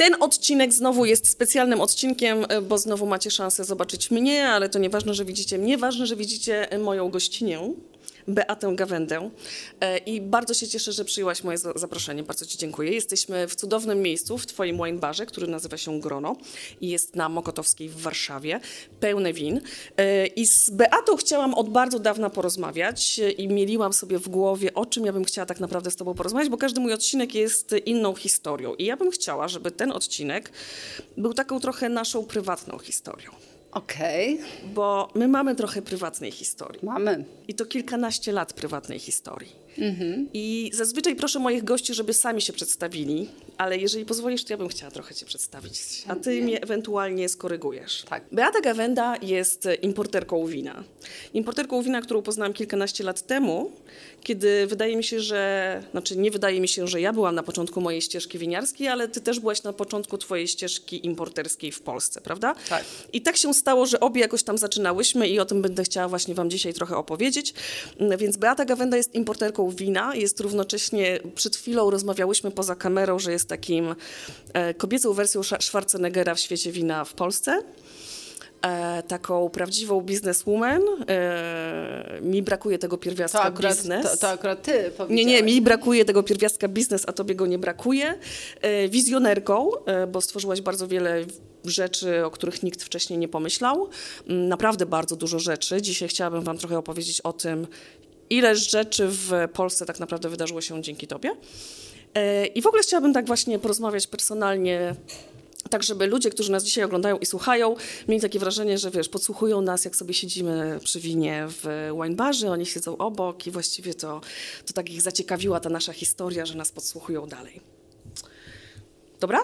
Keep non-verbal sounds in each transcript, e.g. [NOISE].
Ten odcinek znowu jest specjalnym odcinkiem, e, bo znowu macie szansę zobaczyć mnie, ale to nieważne, że widzicie mnie, ważne, że widzicie moją gościnię. Beatę Gawędę E, i bardzo się cieszę, że przyjęłaś moje za- zaproszenie. Bardzo Ci dziękuję. Jesteśmy w cudownym miejscu, w Twoim wine barze, który nazywa się Grono i jest na Mokotowskiej w Warszawie, pełne win. E, I z Beatą chciałam od bardzo dawna porozmawiać e, i mieliłam sobie w głowie, o czym ja bym chciała tak naprawdę z Tobą porozmawiać, bo każdy mój odcinek jest inną historią i ja bym chciała, żeby ten odcinek był taką trochę naszą prywatną historią. Okej, Bo my mamy trochę prywatnej historii. mamy. I to kilkanaście lat prywatnej historii. I zazwyczaj proszę moich gości, żeby sami się przedstawili, ale jeżeli pozwolisz, to ja bym chciała trochę cię przedstawić, a ty mnie ewentualnie skorygujesz. Tak. Beata Gawenda jest importerką wina. Importerką wina, którą poznałam kilkanaście lat temu, kiedy wydaje mi się, że, znaczy nie wydaje mi się, że ja byłam na początku mojej ścieżki winiarskiej, ale ty też byłaś na początku twojej ścieżki importerskiej w Polsce, prawda? Tak. I tak się stało, że obie jakoś tam zaczynałyśmy i o tym będę chciała właśnie Wam dzisiaj trochę opowiedzieć. Więc Beata Gawenda jest importerką wina, jest równocześnie, przed chwilą rozmawiałyśmy poza kamerą, że jest takim e, kobiecą wersją Schwarzeneggera w świecie wina w Polsce. E, taką prawdziwą bizneswoman. E, mi brakuje tego To pierwiastka akurat, biznes. to, to akurat ty Nie, nie, mi brakuje tego pierwiastka biznes, a tobie go nie brakuje. E, Wizjonerką, e, bo stworzyłaś bardzo wiele rzeczy, o których nikt wcześniej nie pomyślał. Mm, Naprawdę bardzo dużo rzeczy. Dzisiaj chciałabym wam trochę opowiedzieć o tym, ile rzeczy w Polsce tak naprawdę wydarzyło się dzięki tobie. E, I w ogóle chciałabym tak właśnie porozmawiać personalnie tak, żeby ludzie, którzy nas dzisiaj oglądają i słuchają, mieli takie wrażenie, że wiesz, podsłuchują nas, jak sobie siedzimy przy winie w wine barze, oni siedzą obok i właściwie to, to tak ich zaciekawiła ta nasza historia, że nas podsłuchują dalej. Dobra?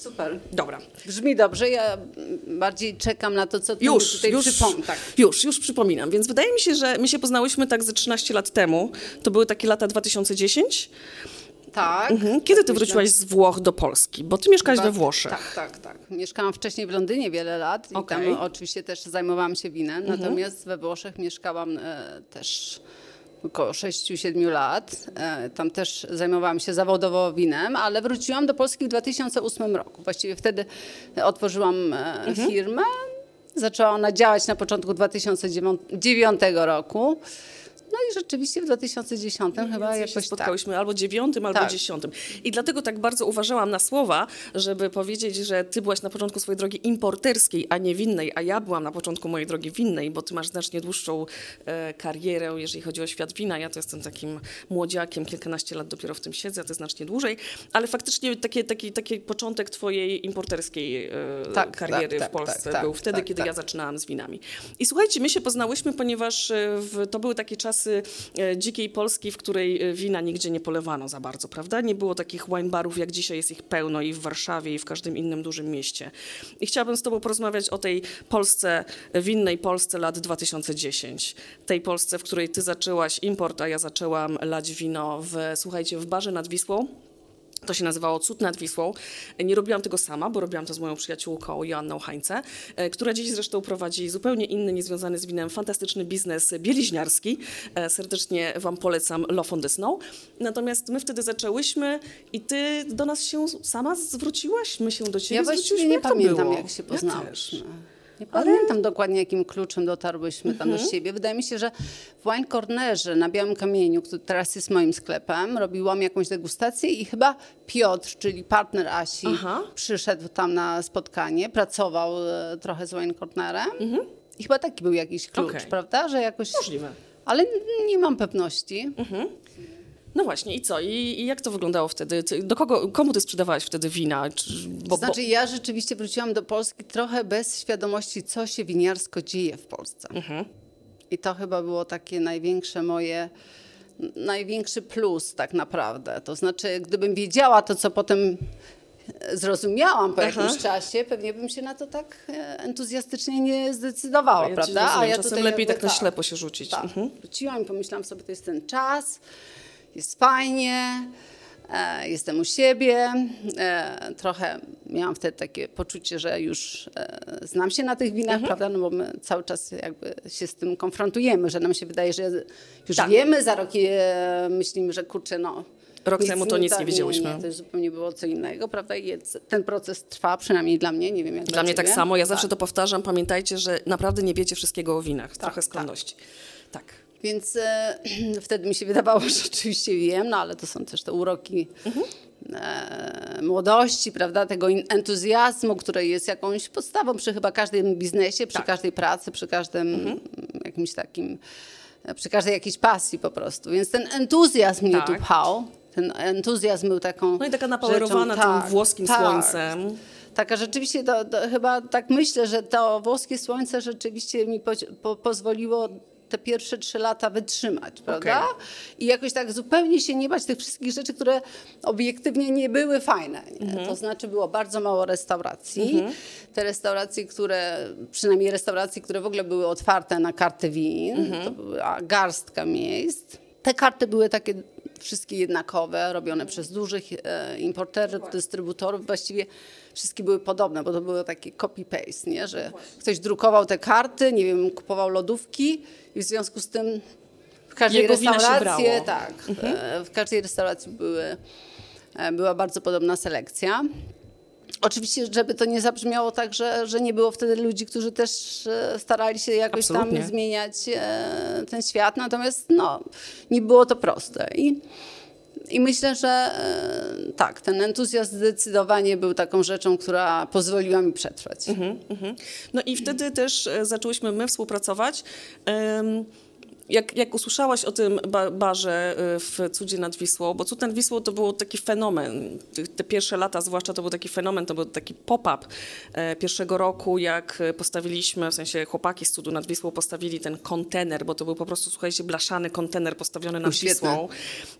Super. Dobra. Brzmi dobrze, ja bardziej czekam na to, co ty Już, tutaj już, przypomnisz. Tak. już, już przypominam. Więc wydaje mi się, że my się poznałyśmy tak ze 13 lat temu. To były takie lata 2010. tak. Mhm. Kiedy ty Myślę- wróciłaś z Włoch do Polski? Bo ty mieszkałaś we Włoszech. Tak, tak, tak. Mieszkałam wcześniej w Londynie wiele lat i. Mhm. tam oczywiście też zajmowałam się winem, natomiast we Włoszech mieszkałam e, też około 6-7 lat. E, tam też zajmowałam się zawodowo winem, ale wróciłam do Polski w 2008 roku. Właściwie wtedy otworzyłam e, Mhm. firmę. Zaczęła ona działać na początku 2009 roku. No i rzeczywiście w 2010 chyba Więcej się jakoś tak. spotkałyśmy albo dziewiątym, albo Tak. dziesiątym. I dlatego tak bardzo uważałam na słowa, żeby powiedzieć, że ty byłaś na początku swojej drogi importerskiej, a nie winnej, a ja byłam na początku mojej drogi winnej, bo ty masz znacznie dłuższą e, karierę, jeżeli chodzi o świat wina. Ja to jestem takim młodziakiem, kilkanaście lat dopiero w tym siedzę, a ty znacznie dłużej. Ale faktycznie taki, taki, taki początek twojej importerskiej e, Tak, kariery tak, w tak, Polsce tak, tak, był wtedy, tak, kiedy tak. ja zaczynałam z winami. I słuchajcie, my się poznałyśmy, ponieważ e, w, to były takie czasy e, dzikiej Polski, w której e, wina nigdzie nie polewano za bardzo, prawda? Nie było takich wine barów, jak dzisiaj jest ich pełno i w Warszawie, i w każdym innym dużym mieście. I chciałabym z tobą porozmawiać o tej Polsce, e, winnej Polsce lat 2010. Tej Polsce, w której ty zaczęłaś import, a ja zaczęłam lać wino w, słuchajcie, w barze nad Wisłą. To się nazywało Cud nad Wisłą. Nie robiłam tego sama, bo robiłam to z moją przyjaciółką Joanną Hańce, e, która dziś zresztą prowadzi zupełnie inny, niezwiązany z winem, fantastyczny biznes bieliźniarski. E, Serdecznie Wam polecam Love on the Snow. Natomiast my wtedy zaczęłyśmy i Ty do nas się sama zwróciłaś, my się do Ciebie Ja właściwie zwróciłyśmy. nie Jak to pamiętam, było? jak się Ja poznałyśmy. też. Nie pamiętam dokładnie, jakim kluczem dotarłyśmy tam Mhm. do siebie. Wydaje mi się, że w Wine Cornerze na Białym Kamieniu, który teraz jest moim sklepem, robiłam jakąś degustację i chyba Piotr, czyli partner Asi, Aha. przyszedł tam na spotkanie, pracował e, trochę z Wine Cornerem. I chyba taki był jakiś klucz, Mhm. Okej. prawda? Że jakoś... Możliwe. Ale nie mam pewności. No właśnie, i co? I, I jak to wyglądało wtedy? Do kogo, komu Ty sprzedawałaś wtedy wina? Czy, bo, Znaczy, ja rzeczywiście wróciłam do Polski trochę bez świadomości, co się winiarsko dzieje w Polsce. I to chyba było takie największe moje, największy plus tak naprawdę. To znaczy, gdybym wiedziała to, co potem zrozumiałam po Aha. jakimś czasie, pewnie bym się na to tak e, entuzjastycznie nie zdecydowała, Ja prawda? rozumiem. Czasem lepiej tak na ślepo się rzucić. Tak. Mhm. Wróciłam i pomyślałam sobie, to jest ten czas, jest fajnie, e, jestem u siebie. E, trochę miałam wtedy takie poczucie, że już e, znam się na tych winach, Mhm. prawda? No bo my cały czas jakby się z tym konfrontujemy, że nam się wydaje, że już Tak. wiemy, za rok myślimy, że kurczę, no Rok temu to nic nie tak, wiedziałyśmy. Nie, to zupełnie było co innego, prawda? I ten proces trwa, przynajmniej dla mnie, nie wiem jak Dla mnie tak ciebie. samo. Ja zawsze to powtarzam. Pamiętajcie, że naprawdę nie wiecie wszystkiego o winach. Trochę tak. skłonności. Tak. Więc e, [CLEARS THROAT] wtedy mi się wydawało, [LAUGHS] że oczywiście wiem, no ale to są też te uroki e, młodości, prawda, tego entuzjazmu, który jest jakąś podstawą przy chyba każdym biznesie, przy każdej pracy, przy każdym jakimś takim, e, przy każdej jakiejś pasji po prostu. Więc ten entuzjazm mnie tu Tak. pchał. Ten entuzjazm był taką No i taka napowerowana rzeczą, tym tak, włoskim tak. słońcem. Taka rzeczywiście, to, to chyba tak myślę, że to włoskie słońce rzeczywiście mi po, po, pozwoliło te pierwsze trzy lata wytrzymać, prawda? I jakoś tak zupełnie się nie bać tych wszystkich rzeczy, które obiektywnie nie były fajne. Nie? To znaczy było bardzo mało restauracji. Te restauracje, które, przynajmniej restauracje, które w ogóle były otwarte na karty win, to była garstka miejsc. Te karty były takie wszystkie jednakowe, robione przez dużych e, importerów, dystrybutorów. Właściwie wszystkie były podobne, bo to było takie copy-paste, nie? że ktoś drukował te karty, nie wiem, kupował lodówki i w związku z tym w każdej Jego restauracji, tak, e, w każdej restauracji były, e, była bardzo podobna selekcja. Oczywiście, żeby to nie zabrzmiało tak, że, że nie było wtedy ludzi, którzy też e, starali się jakoś Absolutnie. tam zmieniać ten świat, natomiast no, nie było to proste. I, i myślę, że tak, ten entuzjazm zdecydowanie był taką rzeczą, która pozwoliła mi przetrwać. Mhm. No i wtedy też e, zaczęłyśmy my współpracować. Em, Jak, jak usłyszałaś o tym ba barze e, w Cudzie nad Wisłą, bo Cud nad Wisłą to był taki fenomen. Te, pierwsze lata zwłaszcza to był taki fenomen, to był taki pop-up e, pierwszego roku, jak e, postawiliśmy, w sensie chłopaki z Cudu nad Wisłą postawili ten kontener, bo to był po prostu, słuchajcie, blaszany kontener postawiony nad Świetne. Wisłą.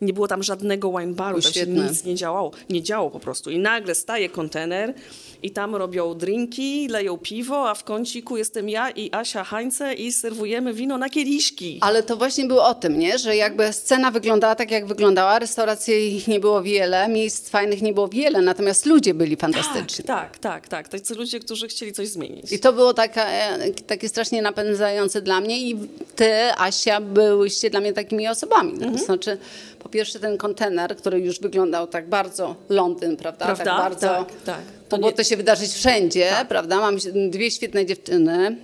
Nie było tam żadnego wine baru, tam się nic nie działało, nie działo po prostu. I nagle staje kontener i tam robią drinki, leją piwo, a w kąciku jestem ja i Asia Hańce i serwujemy wino na kieliszki. Ale to właśnie było o tym, nie? że jakby scena wyglądała tak, jak wyglądała, restauracji ich nie było wiele, miejsc fajnych nie było wiele, natomiast ludzie byli fantastyczni. Tak, tak, tak. Tacy ludzie, którzy chcieli coś zmienić. I to było taka, e, takie strasznie napędzające dla mnie i ty, Asia, byłyście dla mnie takimi osobami. Mhm. To znaczy, po pierwsze ten kontener, który już wyglądał tak bardzo Londyn, prawda? Prawda? Tak bardzo, Tak, tak. To Mogło nie- to się wydarzyć wszędzie, prawda? Mam dwie świetne dziewczyny.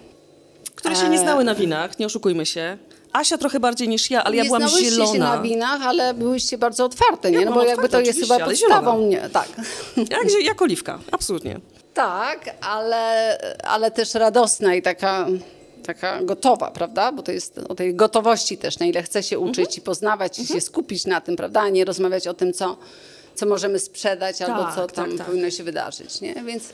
Które się nie znały na winach, nie oszukujmy się. Asia trochę bardziej niż ja, ale ja nie byłam zielona. się na winach, ale byłyście bardzo otwarte, nie? No bo jakby to jest chyba podstawą. tak. [LAUGHS] Jak, jak oliwka, absolutnie. Tak, ale, ale też radosna i taka, taka gotowa, prawda? Bo to jest o tej gotowości też, na ile chce się uczyć Mhm. i poznawać i się skupić na tym, prawda? A nie rozmawiać o tym, co, co możemy sprzedać albo Tak, co tak, tam tak. powinno się wydarzyć, nie? Więc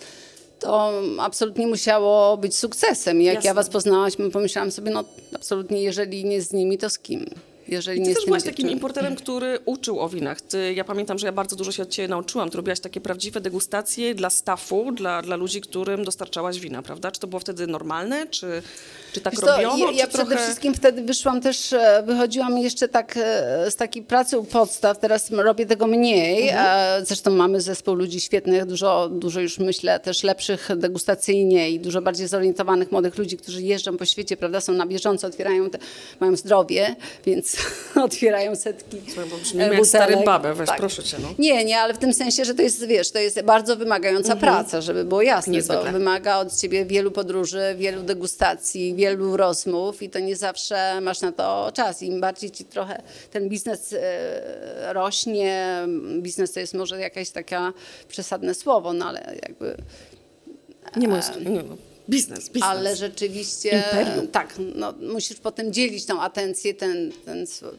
to absolutnie musiało być sukcesem. I jak Jasne. ja was poznałam, pomyślałam sobie, no absolutnie, jeżeli nie z nimi, to z kim? Jeżeli Ty nie z też byłaś takim importerem, który uczył o winach. Ty, ja pamiętam, że ja bardzo dużo się od ciebie nauczyłam. Ty robiłaś takie prawdziwe degustacje dla staffu, dla, dla ludzi, którym dostarczałaś wina, prawda? Czy to było wtedy normalne, czy, czy tak Wiesz robiono? ja, ja przede trochę... wszystkim wtedy wyszłam też, e, wychodziłam jeszcze tak e, z takiej pracy u podstaw, teraz robię tego mniej. Mhm. Zresztą mamy zespół ludzi świetnych, dużo, dużo już myślę też lepszych degustacyjnie i dużo bardziej zorientowanych młodych ludzi, którzy jeżdżą po świecie, prawda, są na bieżąco, otwierają, te, mają zdrowie, więc [LAUGHS] otwierają setki Słuchaj, bo brzmi e, jak babę, weź, proszę cię, no. Nie, nie, ale w tym sensie, że to jest, wiesz, to jest bardzo wymagająca praca, żeby było jasne. Niezwykle. To wymaga od ciebie wielu podróży, wielu degustacji, wielu rozmów i to nie zawsze masz na to czas. Im bardziej ci trochę ten biznes e, rośnie, biznes to jest może jakaś taka przesadne słowo, no ale jakby Nie mój nie, no. Biznes, biznes. ale rzeczywiście Imperium. tak, no, musisz potem dzielić tą atencję, ten, ten sw-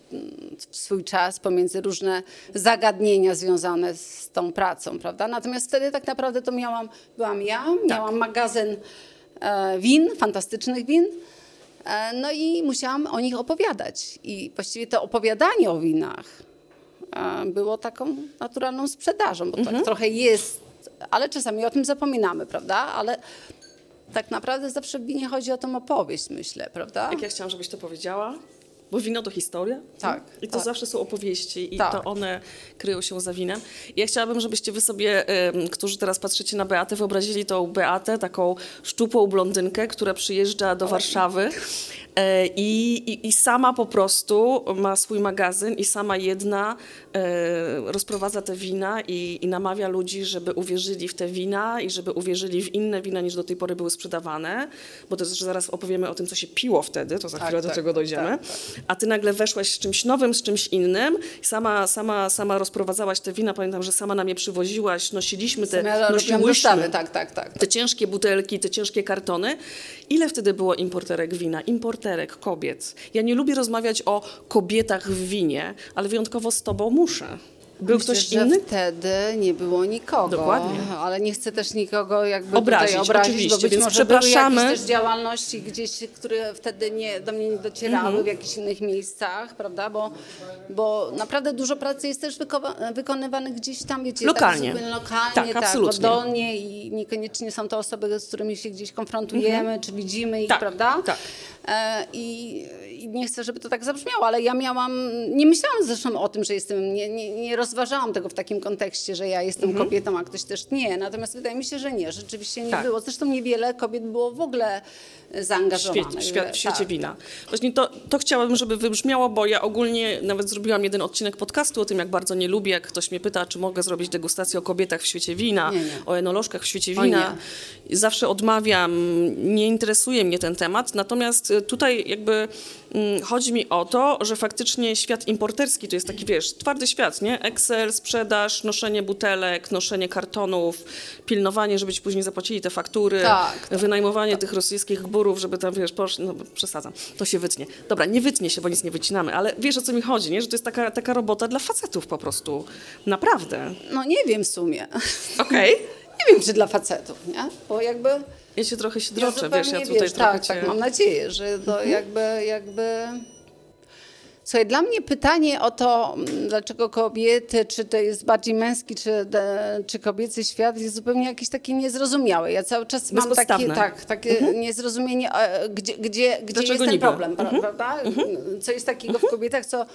swój czas pomiędzy różne zagadnienia związane z tą pracą, prawda? Natomiast wtedy tak naprawdę to miałam, byłam ja, miałam magazyn e, win, fantastycznych win. E, no i musiałam o nich opowiadać. I właściwie to opowiadanie o winach e, było taką naturalną sprzedażą, bo tak trochę jest, ale czasami o tym zapominamy, prawda? Ale tak naprawdę zawsze w winie chodzi o tą opowieść, myślę, prawda? Jak ja chciałam, żebyś to powiedziała, bo wino to historia. Tak, I to tak. zawsze są opowieści i Tak. to one kryją się za winem. I ja chciałabym, żebyście wy sobie, którzy teraz patrzycie na Beatę, wyobrazili tą Beatę, taką szczupłą blondynkę, która przyjeżdża do Warszawy, I, i, I sama po prostu ma swój magazyn i sama jedna e, rozprowadza te wina i, i namawia ludzi, żeby uwierzyli w te wina i żeby uwierzyli w inne wina niż do tej pory były sprzedawane, bo to też zaraz opowiemy o tym, co się piło wtedy, to za Tak, chwilę do tak, tego dojdziemy. tak, A ty nagle weszłaś z czymś nowym, z czymś innym, sama, sama, sama rozprowadzałaś te wina, pamiętam, że sama nam je przywoziłaś, nosiliśmy te, Ja nosiłyśmy dostawy, tak, tak, tak. te ciężkie butelki, te ciężkie kartony. Ile wtedy było importerek wina? Importerek, kobiet. Ja nie lubię rozmawiać o kobietach w winie, ale wyjątkowo z tobą muszę. Był Myślę, ktoś inny? wtedy nie było nikogo. Dokładnie. Ale nie chcę też nikogo jakby Obrazić, tutaj obrazić, oczywiście, bo być więc może przepraszamy. były jakieś też działalności gdzieś, które wtedy nie, do mnie nie docierały Mhm. w jakichś innych miejscach, prawda? Bo, bo naprawdę dużo pracy jest też wyko- wykonywanych gdzieś tam, wiecie, Lokalnie. Tak, lokalnie, Tak, tak, oddolnie i niekoniecznie są to osoby, z którymi się gdzieś konfrontujemy, czy widzimy ich, Tak, prawda? tak. E, I, I nie chcę, żeby to tak zabrzmiało, ale ja miałam, nie myślałam zresztą o tym, że jestem, nie, nie, nie rozważałam tego w takim kontekście, że ja jestem Mhm. kobietą, a ktoś też nie. Natomiast wydaje mi się, że nie, rzeczywiście nie Tak. było. Zresztą niewiele kobiet było w ogóle w zaangażowanych. świecie, świat, w świecie Tak. wina. Właśnie to, to chciałabym, żeby wybrzmiało, bo ja ogólnie nawet zrobiłam jeden odcinek podcastu o tym, jak bardzo nie lubię, jak ktoś mnie pyta, czy mogę zrobić degustację o kobietach w świecie wina, Nie, nie. o enolożkach w świecie wina. Zawsze odmawiam, nie interesuje mnie ten temat, natomiast tutaj jakby mm, chodzi mi o to, że faktycznie świat importerski to jest taki, wiesz, twardy świat, nie? Excel, sprzedaż, noszenie butelek, noszenie kartonów, pilnowanie, żeby ci później zapłacili te faktury, Tak, tak, wynajmowanie tych rosyjskich gburów, żeby tam, wiesz, poszli, no przesadzam, to się wytnie. Dobra, nie wytnie się, bo nic nie wycinamy, ale wiesz o co mi chodzi, nie? Że to jest taka, taka robota dla facetów po prostu. Naprawdę. No nie wiem w sumie. Okej. [LAUGHS] Nie wiem, czy dla facetów, nie? Bo jakby... Ja się trochę się Ja droczę, wiesz, ja tutaj wiesz, trochę tak, cię... tak, mam nadzieję, że to Mhm. jakby, jakby... Słuchaj, dla mnie pytanie o to, mm, dlaczego kobiety, czy to jest bardziej męski, czy, de- czy kobiecy świat, jest zupełnie jakieś takie niezrozumiałe. Ja cały czas mam takie, tak, takie niezrozumienie, e, gdzie, gdzie, gdzie Dlaczego jest ten niby? problem, pra- prawda? Co jest takiego w kobietach, co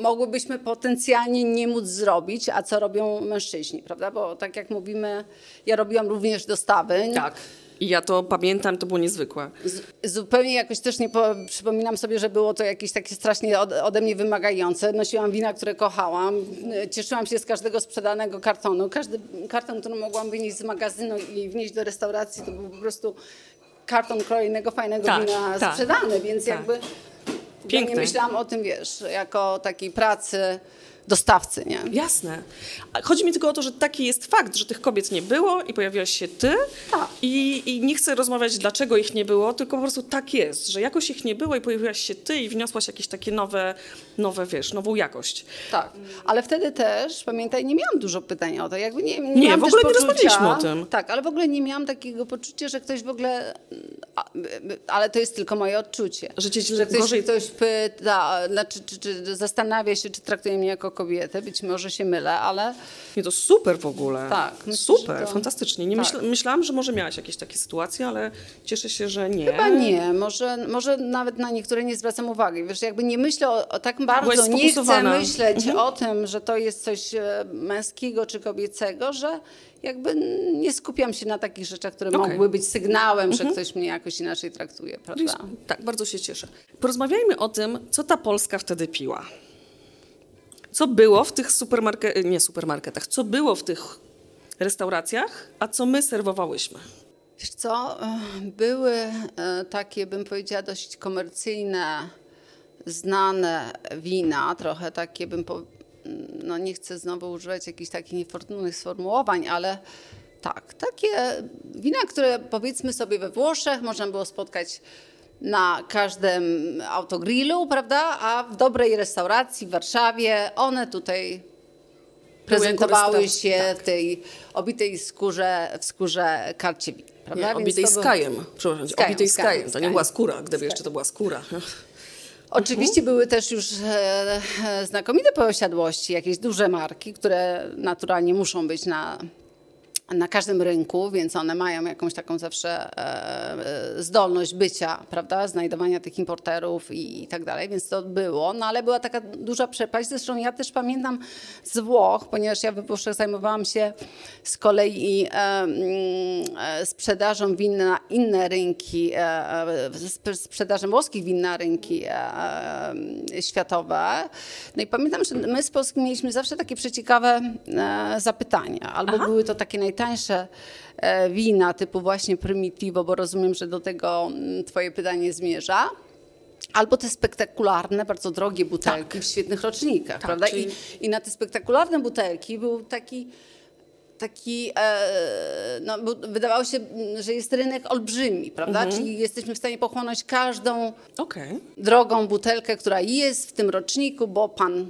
mogłybyśmy potencjalnie nie móc zrobić, a co robią mężczyźni, prawda? Bo tak jak mówimy, ja robiłam również dostawy. Tak. I ja to pamiętam, to było niezwykłe. Z- Zupełnie jakoś też nie po, przypominam sobie, że było to jakieś takie strasznie od, ode mnie wymagające. Nosiłam wina, które kochałam. Cieszyłam się z każdego sprzedanego kartonu. Każdy karton, który mogłam wynieść z magazynu i wnieść do restauracji, to był po prostu karton kolejnego fajnego Tak, wina tak, sprzedany, więc tak. jakby Piękne. nie myślałam o tym, wiesz, jako takiej pracy dostawcy, nie? Jasne. Chodzi mi tylko o to, że taki jest fakt, że tych kobiet nie było i pojawiłaś się ty Tak. i, i nie chcę rozmawiać, dlaczego ich nie było, tylko po prostu tak jest, że jakoś ich nie było i pojawiłaś się ty i wniosłaś jakieś takie nowe, nowe wiesz, nową jakość. Tak, ale wtedy też, pamiętaj, nie miałam dużo pytań o to. Jakby nie, nie, Nie, w ogóle też nie poczucia, rozmawialiśmy o tym. Tak, ale w ogóle nie miałam takiego poczucia, że ktoś w ogóle, ale to jest tylko moje odczucie. Że cię że ktoś, gorzej- ktoś pyta, znaczy, czy, czy zastanawia się, czy traktuje mnie jako kobietę. Być może się mylę, ale Nie, to super w ogóle. Tak, Super, to- fantastycznie. Nie tak. myśla, myślałam, że może miałaś jakieś takie sytuacje, ale cieszę się, że nie. Chyba nie, może, może nawet na niektóre nie zwracam uwagi. Wiesz, jakby nie myślę o, o tak bardzo, nie chcę myśleć o tym, że to jest coś e, męskiego czy kobiecego, że jakby nie skupiam się na takich rzeczach, które Okej. mogły być sygnałem, że ktoś mnie jakoś inaczej traktuje, prawda? Tak, bardzo się cieszę. Porozmawiajmy o tym, co ta Polska wtedy piła. Co było w tych supermarketach, nie supermarketach, co było w tych restauracjach, a co my serwowałyśmy. Wiesz co, e, były e, takie, bym powiedziała, dość komercyjne, znane wina, trochę takie, bym po, no nie chcę znowu używać jakichś takich niefortunnych sformułowań, ale tak, takie wina, które powiedzmy sobie we Włoszech można było spotkać na każdym autogrillu, prawda, a w dobrej restauracji w Warszawie one tutaj prezentowały się w tej obitej skórze, w skórze karcie win, prawda? Nie, obitej był- skajem, przepraszam, Skajem, obitej skajem, skajem. To nie była skóra, gdyby jeszcze to była skóra. Oczywiście były też już e, e, znakomite posiadłości, jakieś duże marki, które naturalnie muszą być na, na każdym rynku, więc one mają jakąś taką zawsze e, e, zdolność bycia, prawda, znajdowania tych importerów i, i, tak dalej, więc to było, no ale była taka duża przepaść. Zresztą ja też pamiętam z Włoch, ponieważ ja we Włoszech zajmowałam się z kolei e, e, sprzedażą win na inne rynki, sprzedażą włoskich win na rynki światowe. No i pamiętam, że my z Polski mieliśmy zawsze takie przeciekawe zapytania, albo Aha. były to takie najtańsze najtańsze e, wina typu właśnie Primitivo, bo rozumiem, że do tego mm, twoje pytanie zmierza. Albo te spektakularne, bardzo drogie butelki tak. w świetnych rocznikach, tak, prawda? Czyli... I, I na te spektakularne butelki był taki taki, e, no, wydawało się, że jest rynek olbrzymi, prawda? Mhm. Czyli jesteśmy w stanie pochłonąć każdą okay. drogą butelkę, która jest w tym roczniku, bo pan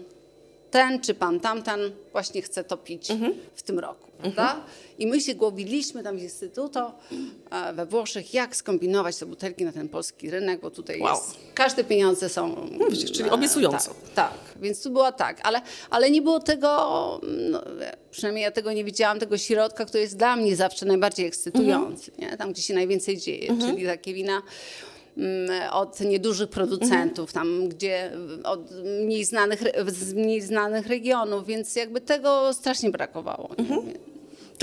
ten czy pan tamten właśnie chce to pić mhm. w tym roku. Mhm. I my się głowiliśmy tam w Instytuto e, we Włoszech, jak skombinować te butelki na ten polski rynek, bo tutaj wow. jest, każde pieniądze są... No, czyli obiecująco. Tak, tak, więc tu było tak, ale, ale nie było tego, no, przynajmniej ja tego nie widziałam, tego środka, który jest dla mnie zawsze najbardziej ekscytujący, mhm. nie? tam gdzie się najwięcej dzieje, mhm. czyli takie wina od niedużych producentów, mhm. tam gdzie od mniej znanych, z mniej znanych regionów, więc jakby tego strasznie brakowało.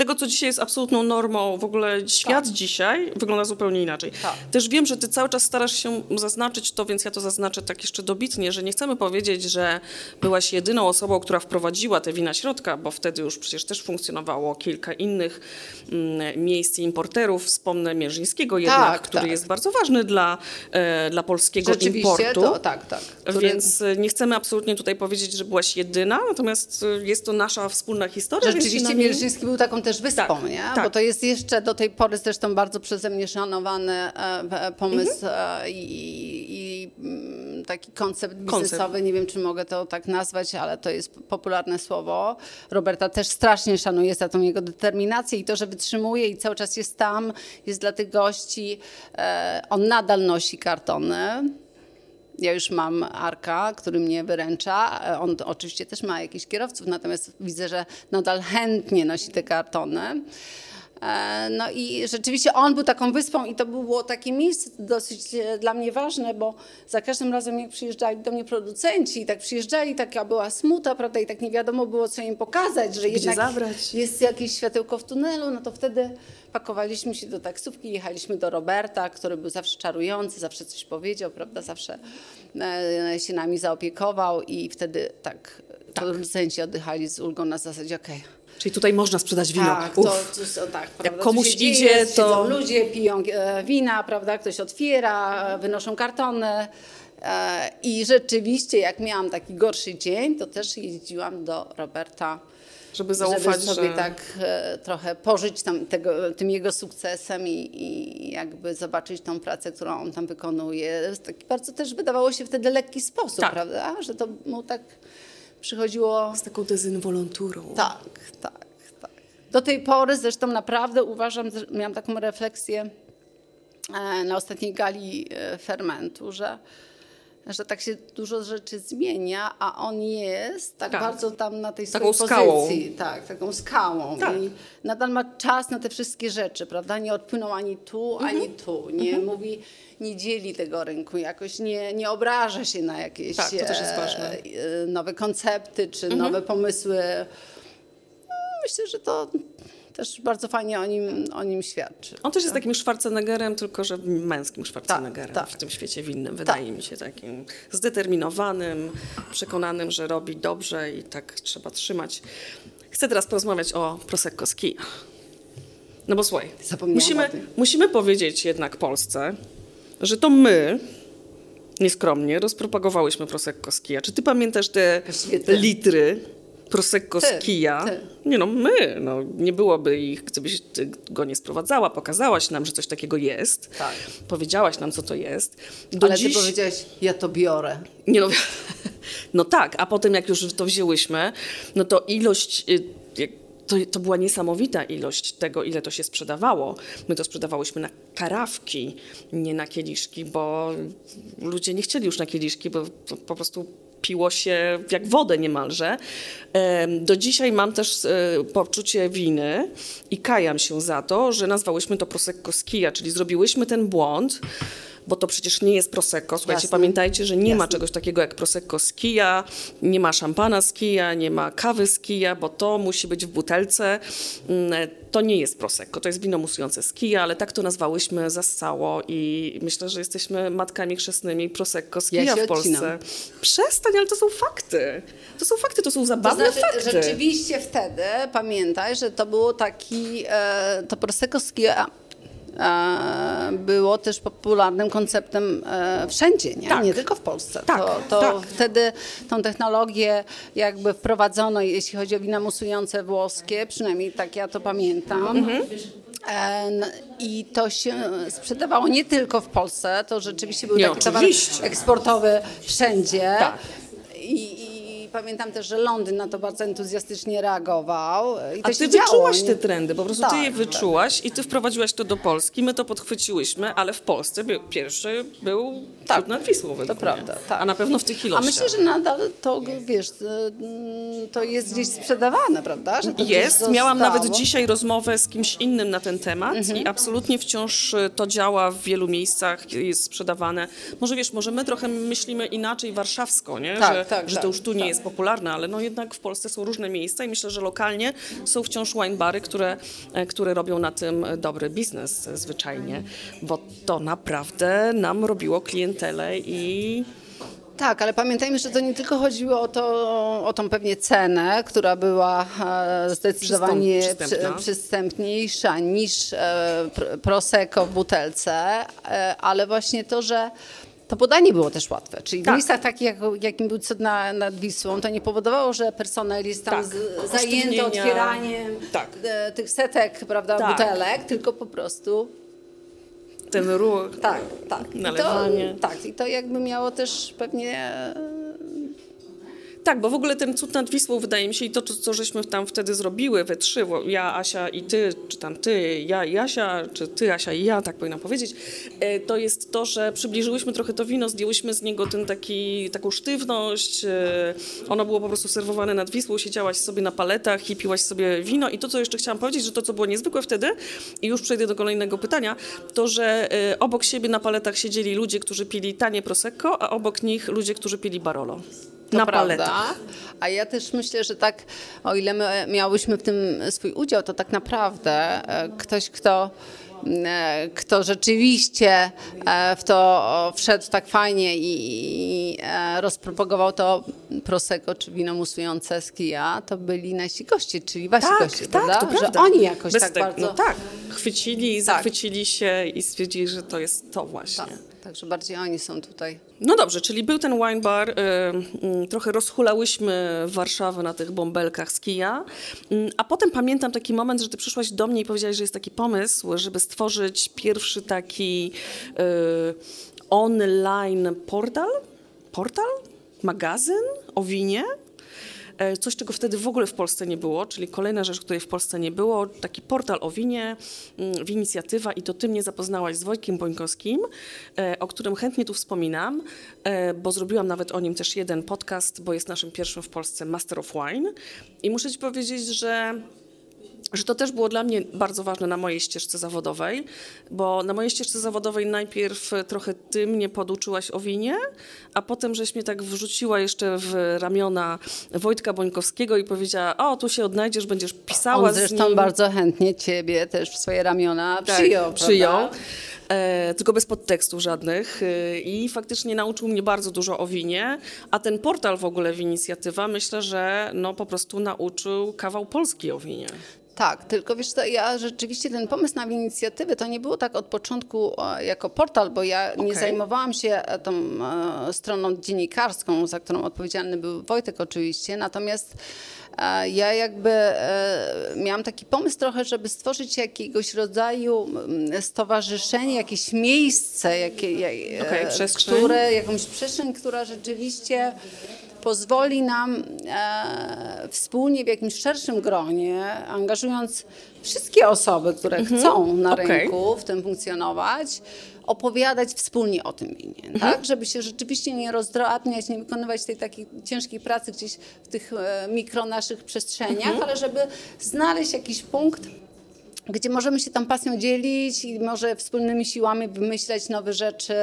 Tego, co dzisiaj jest absolutną normą, w ogóle świat tak. dzisiaj wygląda zupełnie inaczej. Tak. Też wiem, że ty cały czas starasz się zaznaczyć to, więc ja to zaznaczę tak jeszcze dobitnie, że nie chcemy powiedzieć, że byłaś jedyną osobą, która wprowadziła te wina środka, bo wtedy już przecież też funkcjonowało kilka innych mm, miejsc i importerów. Wspomnę Mierzyńskiego jednak, tak, który tak. jest bardzo ważny dla, e, dla polskiego importu. To, tak, tak. Który... Więc nie chcemy absolutnie tutaj powiedzieć, że byłaś jedyna, natomiast jest to nasza wspólna historia. Rzeczywiście Mierzyński był taką też wyspą, tak, nie? Tak. Bo to jest jeszcze do tej pory zresztą bardzo przeze mnie szanowany e, pomysł mhm. E, i, i, mm, taki koncept biznesowy. Koncept. Nie wiem, czy mogę to tak nazwać, ale to jest popularne słowo. Roberta też strasznie szanuje za tą jego determinację i to, że wytrzymuje i cały czas jest tam, jest dla tych gości. E, on nadal nosi kartony. Ja już mam Arka, który mnie wyręcza. On oczywiście też ma jakichś kierowców, natomiast widzę, że nadal chętnie nosi te kartony. E, no i rzeczywiście on był taką wyspą i to było takie miejsce dosyć e, dla mnie ważne, bo za każdym razem jak przyjeżdżali do mnie producenci i tak przyjeżdżali, taka była smuta, prawda, i tak nie wiadomo było, co im pokazać, że Gdzie jednak zabrać? jest jakieś światełko w tunelu, no to wtedy pakowaliśmy się do taksówki, jechaliśmy do Roberta, który był zawsze czarujący, zawsze coś powiedział, prawda, zawsze e, się nami zaopiekował i wtedy tak, tak. producenci oddychali z ulgą na zasadzie, okej, okay, Czyli tutaj można sprzedać wino. Tak, to, to, tak Jak komuś idzie, to... ludzie piją e, wina, prawda? Ktoś otwiera, wynoszą kartony. E, I rzeczywiście, jak miałam taki gorszy dzień, to też jeździłam do Roberta żeby zaufać, żeby sobie że... tak e, trochę pożyć tam tego, tym jego sukcesem i, i, jakby zobaczyć tą pracę, którą on tam wykonuje. Taki bardzo też wydawało się wtedy lekki sposób, tak. prawda? Że to mu tak przychodziło... Z taką dezynwolonturą. Tak, tak, tak. Do tej pory zresztą naprawdę uważam, miałam taką refleksję e, na ostatniej gali e, fermentu, że że tak się dużo rzeczy zmienia, a on jest tak, tak. bardzo tam na tej taką swojej skałą. pozycji. Tak, taką skałą. Tak. I nadal ma czas na te wszystkie rzeczy, prawda? Nie odpłynął ani tu, mhm. ani tu. Nie mhm. mówi, nie dzieli tego rynku jakoś, nie, nie obraża się na jakieś tak, e, e, nowe koncepty czy mhm. nowe pomysły. No, myślę, że to też bardzo fajnie o nim, o nim świadczy. On też jest takim Schwarzeneggerem, tylko że męskim Schwarzeneggerem tak, tak. w tym świecie winnym, wydaje tak. mi się takim zdeterminowanym, przekonanym, że robi dobrze i tak trzeba trzymać. Chcę teraz porozmawiać o Prosecco z Kija. No bo słuchaj, musimy, musimy powiedzieć jednak Polsce, że to my, nieskromnie, rozpropagowałyśmy Prosecco z Kija. Czy ty pamiętasz te litry Prosecco z kija. Nie no, my. No, nie byłoby ich, gdybyś go nie sprowadzała, pokazałaś nam, że coś takiego jest. Tak. Powiedziałaś nam, co to jest. Do Ale dziś... ty powiedziałaś, ja to biorę. Nie no, [LAUGHS] no tak, a potem jak już to wzięłyśmy, no to ilość... Y, to, to, była niesamowita ilość tego, ile to się sprzedawało. My to sprzedawałyśmy na karawki, nie na kieliszki, bo ludzie nie chcieli już na kieliszki, bo po prostu piło się jak wodę niemalże. Em, Do dzisiaj mam też e, poczucie winy i kajam się za to, że nazwałyśmy to Prosecco z kija, czyli zrobiłyśmy ten błąd, bo to przecież nie jest Prosecco. Słuchajcie, Jasne. pamiętajcie, że nie ma Jasne. czegoś takiego jak Prosecco z kija, nie ma szampana z kija, nie ma kawy z kija, bo to musi być w butelce. Mm, To nie jest Prosecco, to jest wino musujące z kija, ale tak to nazwałyśmy zastało i myślę, że jesteśmy matkami chrzestnymi Prosecco z Ja kija się w Polsce. odcinam. Przestań, ale to są fakty. To są fakty, to są To zabawne znaczy, fakty. rzeczywiście wtedy, pamiętaj, że to było taki, e, to Prosecco z kija, było też popularnym konceptem e, wszędzie, nie? Tak. nie tylko w Polsce. Tak, to to tak. wtedy tą technologię jakby wprowadzono, jeśli chodzi o wina musujące włoskie, przynajmniej tak ja to pamiętam. Mhm. E, I to się sprzedawało nie tylko w Polsce, to rzeczywiście był Nie, taki towar eksportowy wszędzie. Tak. I pamiętam też, że Londyn na to bardzo entuzjastycznie reagował. I A ty działo, wyczułaś nie? te trendy, po prostu ty Tak, je wyczułaś i ty wprowadziłaś to do Polski, my to podchwyciłyśmy, ale w Polsce pierwszy był Tak, tak, nad Wisłą to prawda, tak. A na pewno w tych A ilościach. myślę, że nadal to, wiesz, mm, to jest gdzieś sprzedawane, prawda? Jest. Miałam nawet dzisiaj rozmowę z kimś innym na ten temat Mhm. i absolutnie wciąż y, to działa w wielu miejscach, jest sprzedawane. Może wiesz, może my trochę myślimy inaczej warszawsko, nie? Tak, że, tak, że tak, to już tu nie tak. Jest popularne, ale no jednak w Polsce są różne miejsca i myślę, że lokalnie są wciąż wine bary, które, e, które robią na tym dobry biznes zwyczajnie, bo to naprawdę nam robiło klientelę i Tak, ale pamiętajmy, że to nie tylko chodziło o, to, o tą pewnie cenę, która była e, zdecydowanie Przystęp- przystępna. przy, przystępniejsza niż e, pr- Prosecco w butelce, ale właśnie to, że to podanie było też łatwe. Czyli w Tak. miejscach takich, jak, jakim był cud na, nad Wisłą, to nie powodowało, że personel jest tam Tak. zajęty otwieraniem Tak. e, tych setek prawda, Tak. butelek, tylko po prostu ten ruch. tak, tak. I Nalewanie. To, tak, i to jakby miało też pewnie Tak, bo w ogóle ten cud nad Wisłą wydaje mi się i to, co, żeśmy tam wtedy zrobiły we trzy, ja, Asia i ty, czy tam ty, ja i Asia, czy ty, Asia i ja, tak powinnam powiedzieć, e, to jest to, że przybliżyłyśmy trochę to wino, zdjęłyśmy z niego ten taki, taką sztywność, e, ono było po prostu serwowane nad Wisłą, siedziałaś sobie na paletach i piłaś sobie wino i to, co jeszcze chciałam powiedzieć, że to, co było niezwykłe wtedy i już przejdę do kolejnego pytania, to, że e, obok siebie na paletach siedzieli ludzie, którzy pili tanie Prosecco, a obok nich ludzie, którzy pili Barolo. To na prawda. paletach. A ja też myślę, że tak, o ile my miałyśmy w tym swój udział, to tak naprawdę e, ktoś, kto, e, kto rzeczywiście e, w to wszedł tak fajnie i, i rozpropagował to Prosecco czy wino musujące z kija, to byli nasi goście, czyli wasi goście, prawda? Tak, to prawda. Że oni jakoś Bez tak tego- bardzo... No tak, chwycili, Tak. zachwycili się i stwierdzili, że to jest to właśnie. Tak, Także bardziej oni są tutaj. No dobrze, czyli był ten wine bar, y, y, trochę rozhulałyśmy Warszawę na tych bąbelkach z kija, y, a potem pamiętam taki moment, że ty przyszłaś do mnie i powiedziałaś, że jest taki pomysł, żeby stworzyć pierwszy taki y, online portal, portal, magazyn o winie, Coś, czego wtedy w ogóle w Polsce nie było, czyli kolejna rzecz, której w Polsce nie było, taki portal o winie, mm, winicjatywa i to ty mnie zapoznałaś z Wojtkiem Bońkowskim, e, o którym chętnie tu wspominam, e, bo zrobiłam nawet o nim też jeden podcast, bo jest naszym pierwszym w Polsce Master of Wine. I muszę ci powiedzieć, że że to też było dla mnie bardzo ważne na mojej ścieżce zawodowej, bo na mojej ścieżce zawodowej najpierw trochę ty mnie poduczyłaś o winie, a potem żeś mnie tak wrzuciła jeszcze w ramiona Wojtka Bońkowskiego i powiedziała, o, tu się odnajdziesz, będziesz pisała On z zresztą nim. bardzo chętnie ciebie też w swoje ramiona Tak, przyjął. przyjął. E, tylko bez podtekstów żadnych e, i faktycznie nauczył mnie bardzo dużo o winie, a ten portal w ogóle w inicjatywa myślę, że no po prostu nauczył kawał Polski o winie. Tak, tylko wiesz co, ja rzeczywiście ten pomysł na inicjatywę to nie było tak od początku jako portal, bo ja nie Okej. zajmowałam się e, tą stroną dziennikarską, za którą odpowiedzialny był Wojtek oczywiście, natomiast ja jakby e, miałam taki pomysł trochę, żeby stworzyć jakiegoś rodzaju mm, stowarzyszenie, jakieś miejsce, jakie, ja- Okej, e, które, jakąś przestrzeń, która rzeczywiście pozwoli nam e, wspólnie w jakimś szerszym gronie, angażując wszystkie osoby, które chcą na Mhm. okej. rynku w tym funkcjonować, opowiadać wspólnie o tym winie, tak? Żeby się rzeczywiście nie rozdrabniać, nie wykonywać tej takiej ciężkiej pracy gdzieś w tych e, mikro naszych przestrzeniach, ale żeby znaleźć jakiś punkt, gdzie możemy się tam pasją dzielić i może wspólnymi siłami wymyślać nowe rzeczy,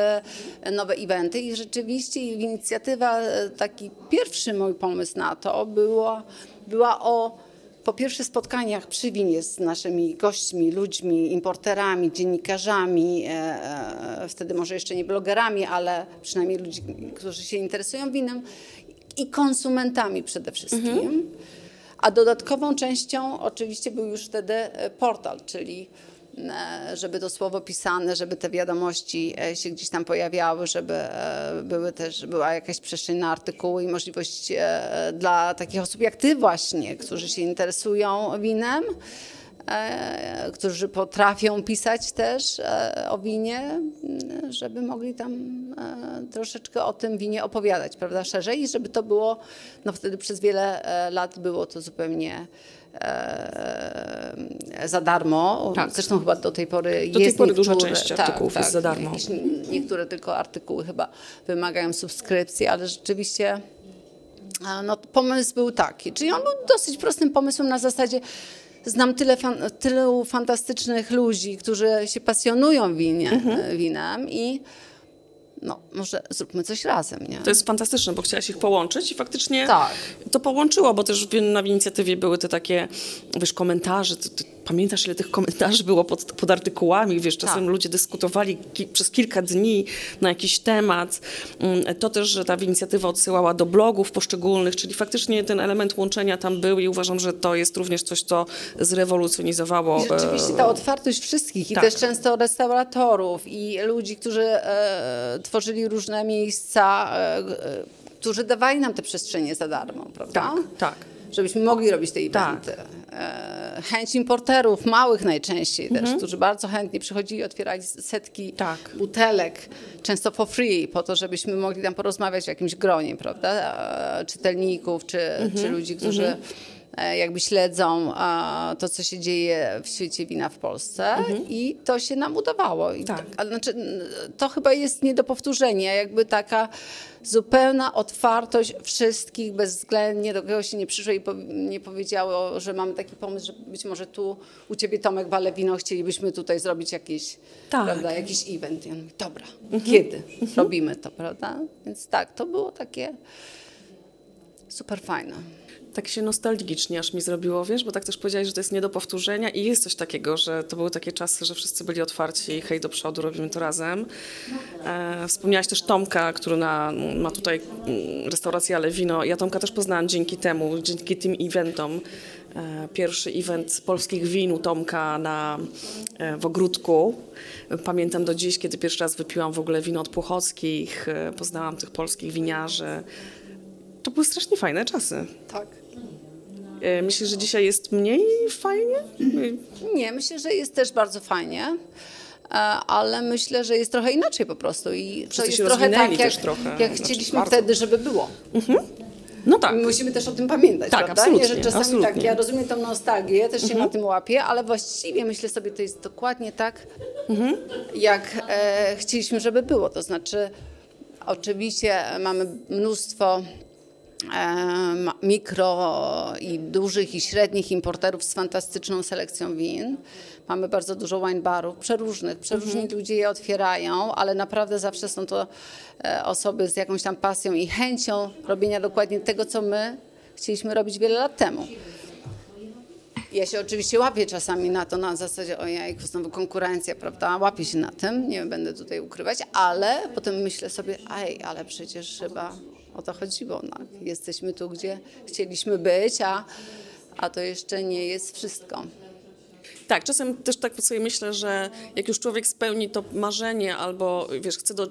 nowe eventy. I rzeczywiście inicjatywa, e, taki pierwszy mój pomysł na to było, była o po pierwsze spotkaniach przy winie z naszymi gośćmi, ludźmi, importerami, dziennikarzami, e, e, wtedy może jeszcze nie blogerami, ale przynajmniej ludzi, którzy się interesują winem i konsumentami przede wszystkim. A dodatkową częścią oczywiście był już wtedy e, portal, czyli e, żeby to słowo pisane, żeby te wiadomości e, się gdzieś tam pojawiały, żeby były też, była jakaś przestrzeń na artykuły i możliwość dla takich osób jak ty właśnie, którzy się interesują winem, którzy potrafią pisać też e, o winie, żeby mogli tam e, troszeczkę o tym winie opowiadać, prawda, szerzej i żeby to było, no wtedy przez wiele e, lat było to zupełnie e, za darmo. Tak. Zresztą chyba do tej pory Do tej jest pory duża niektóre- część artykułów jest za darmo. Jakieś, niektóre tylko artykuły chyba wymagają subskrypcji, ale rzeczywiście no, pomysł był taki. Czyli on był dosyć prostym pomysłem na zasadzie znam tyle fan, tylu fantastycznych ludzi, którzy się pasjonują winie, Mhm. winem i no, może zróbmy coś razem, nie? To jest fantastyczne, bo chciałaś ich połączyć i faktycznie Tak. to połączyło, bo też w- na inicjatywie były te takie, wiesz, komentarze. Ty, ty, pamiętasz, ile tych komentarzy było pod, pod artykułami? Wiesz, czasem Tak. ludzie dyskutowali ki, przez kilka dni na jakiś temat. Mm, To też, że ta inicjatywa odsyłała do blogów poszczególnych, czyli faktycznie ten element łączenia tam był i uważam, że to jest również coś, co zrewolucjonizowało. I rzeczywiście e, ta otwartość wszystkich i tak. też często restauratorów i ludzi, którzy e, tworzyli różne miejsca, e, e, którzy dawali nam te przestrzenie za darmo, prawda? Tak, tak. Żebyśmy mogli robić te eventy. E, chęć importerów, małych najczęściej też, którzy bardzo chętnie przychodzili, otwierali setki Tak. butelek, często for free, po to, żebyśmy mogli tam porozmawiać w jakimś gronie, prawda? E, czytelników, czy, czy ludzi, którzy e, jakby śledzą e, to, co się dzieje w świecie wina w Polsce i to się nam udawało. I Tak. znaczy, to chyba jest nie do powtórzenia, jakby taka zupełna otwartość wszystkich, bezwzględnie do kogo się nie przyszło i po, nie powiedziało, że mamy taki pomysł, że być może tu u ciebie Tomek wale wino, chcielibyśmy tutaj zrobić jakiś, Tak. prawda, jakiś event. I on mówi, dobra, kiedy robimy to, prawda? Więc tak, to było takie super fajne. Tak się nostalgicznie aż mi zrobiło, wiesz, bo tak też powiedziałeś, że to jest nie do powtórzenia i jest coś takiego, że to były takie czasy, że wszyscy byli otwarci, hej do przodu, robimy to razem. E, wspomniałaś też Tomka, który na, ma tutaj mm, restaurację Ale Wino. Ja Tomka też poznałam dzięki temu, dzięki tym eventom. E, pierwszy event polskich win u Tomka na, e, w ogródku. Pamiętam do dziś, kiedy pierwszy raz wypiłam w ogóle wino od Płochockich, e, poznałam tych polskich winiarzy. To były strasznie fajne czasy. Tak. E, Myślisz, że dzisiaj jest mniej fajnie? Nie, myślę, że jest też bardzo fajnie. e, Ale myślę, że jest trochę inaczej po prostu. I to jest trochę tak, jak, trochę. jak Znaczy, chcieliśmy bardzo. wtedy, żeby było. No tak. My musimy też o tym pamiętać, Tak, prawda? absolutnie, Nie, że czasami absolutnie. tak, ja rozumiem tą nostalgię, też się na tym łapię, ale właściwie myślę sobie, to jest dokładnie tak, jak e, chcieliśmy, żeby było. To znaczy, oczywiście mamy mnóstwo mikro i dużych i średnich importerów z fantastyczną selekcją win. Mamy bardzo dużo wine barów, przeróżnych, przeróżni ludzie je otwierają, ale naprawdę zawsze są to e, osoby z jakąś tam pasją i chęcią robienia dokładnie tego, co my chcieliśmy robić wiele lat temu. Ja się oczywiście łapię czasami na to na zasadzie ojej, znowu konkurencja, prawda? Łapię się na tym, nie będę tutaj ukrywać, ale potem myślę sobie, ej, ale przecież chyba o to chodziło. No. Jesteśmy tu, gdzie chcieliśmy być, a, a to jeszcze nie jest wszystko. Tak, czasem też tak sobie myślę, że jak już człowiek spełni to marzenie albo, wiesz, chce do,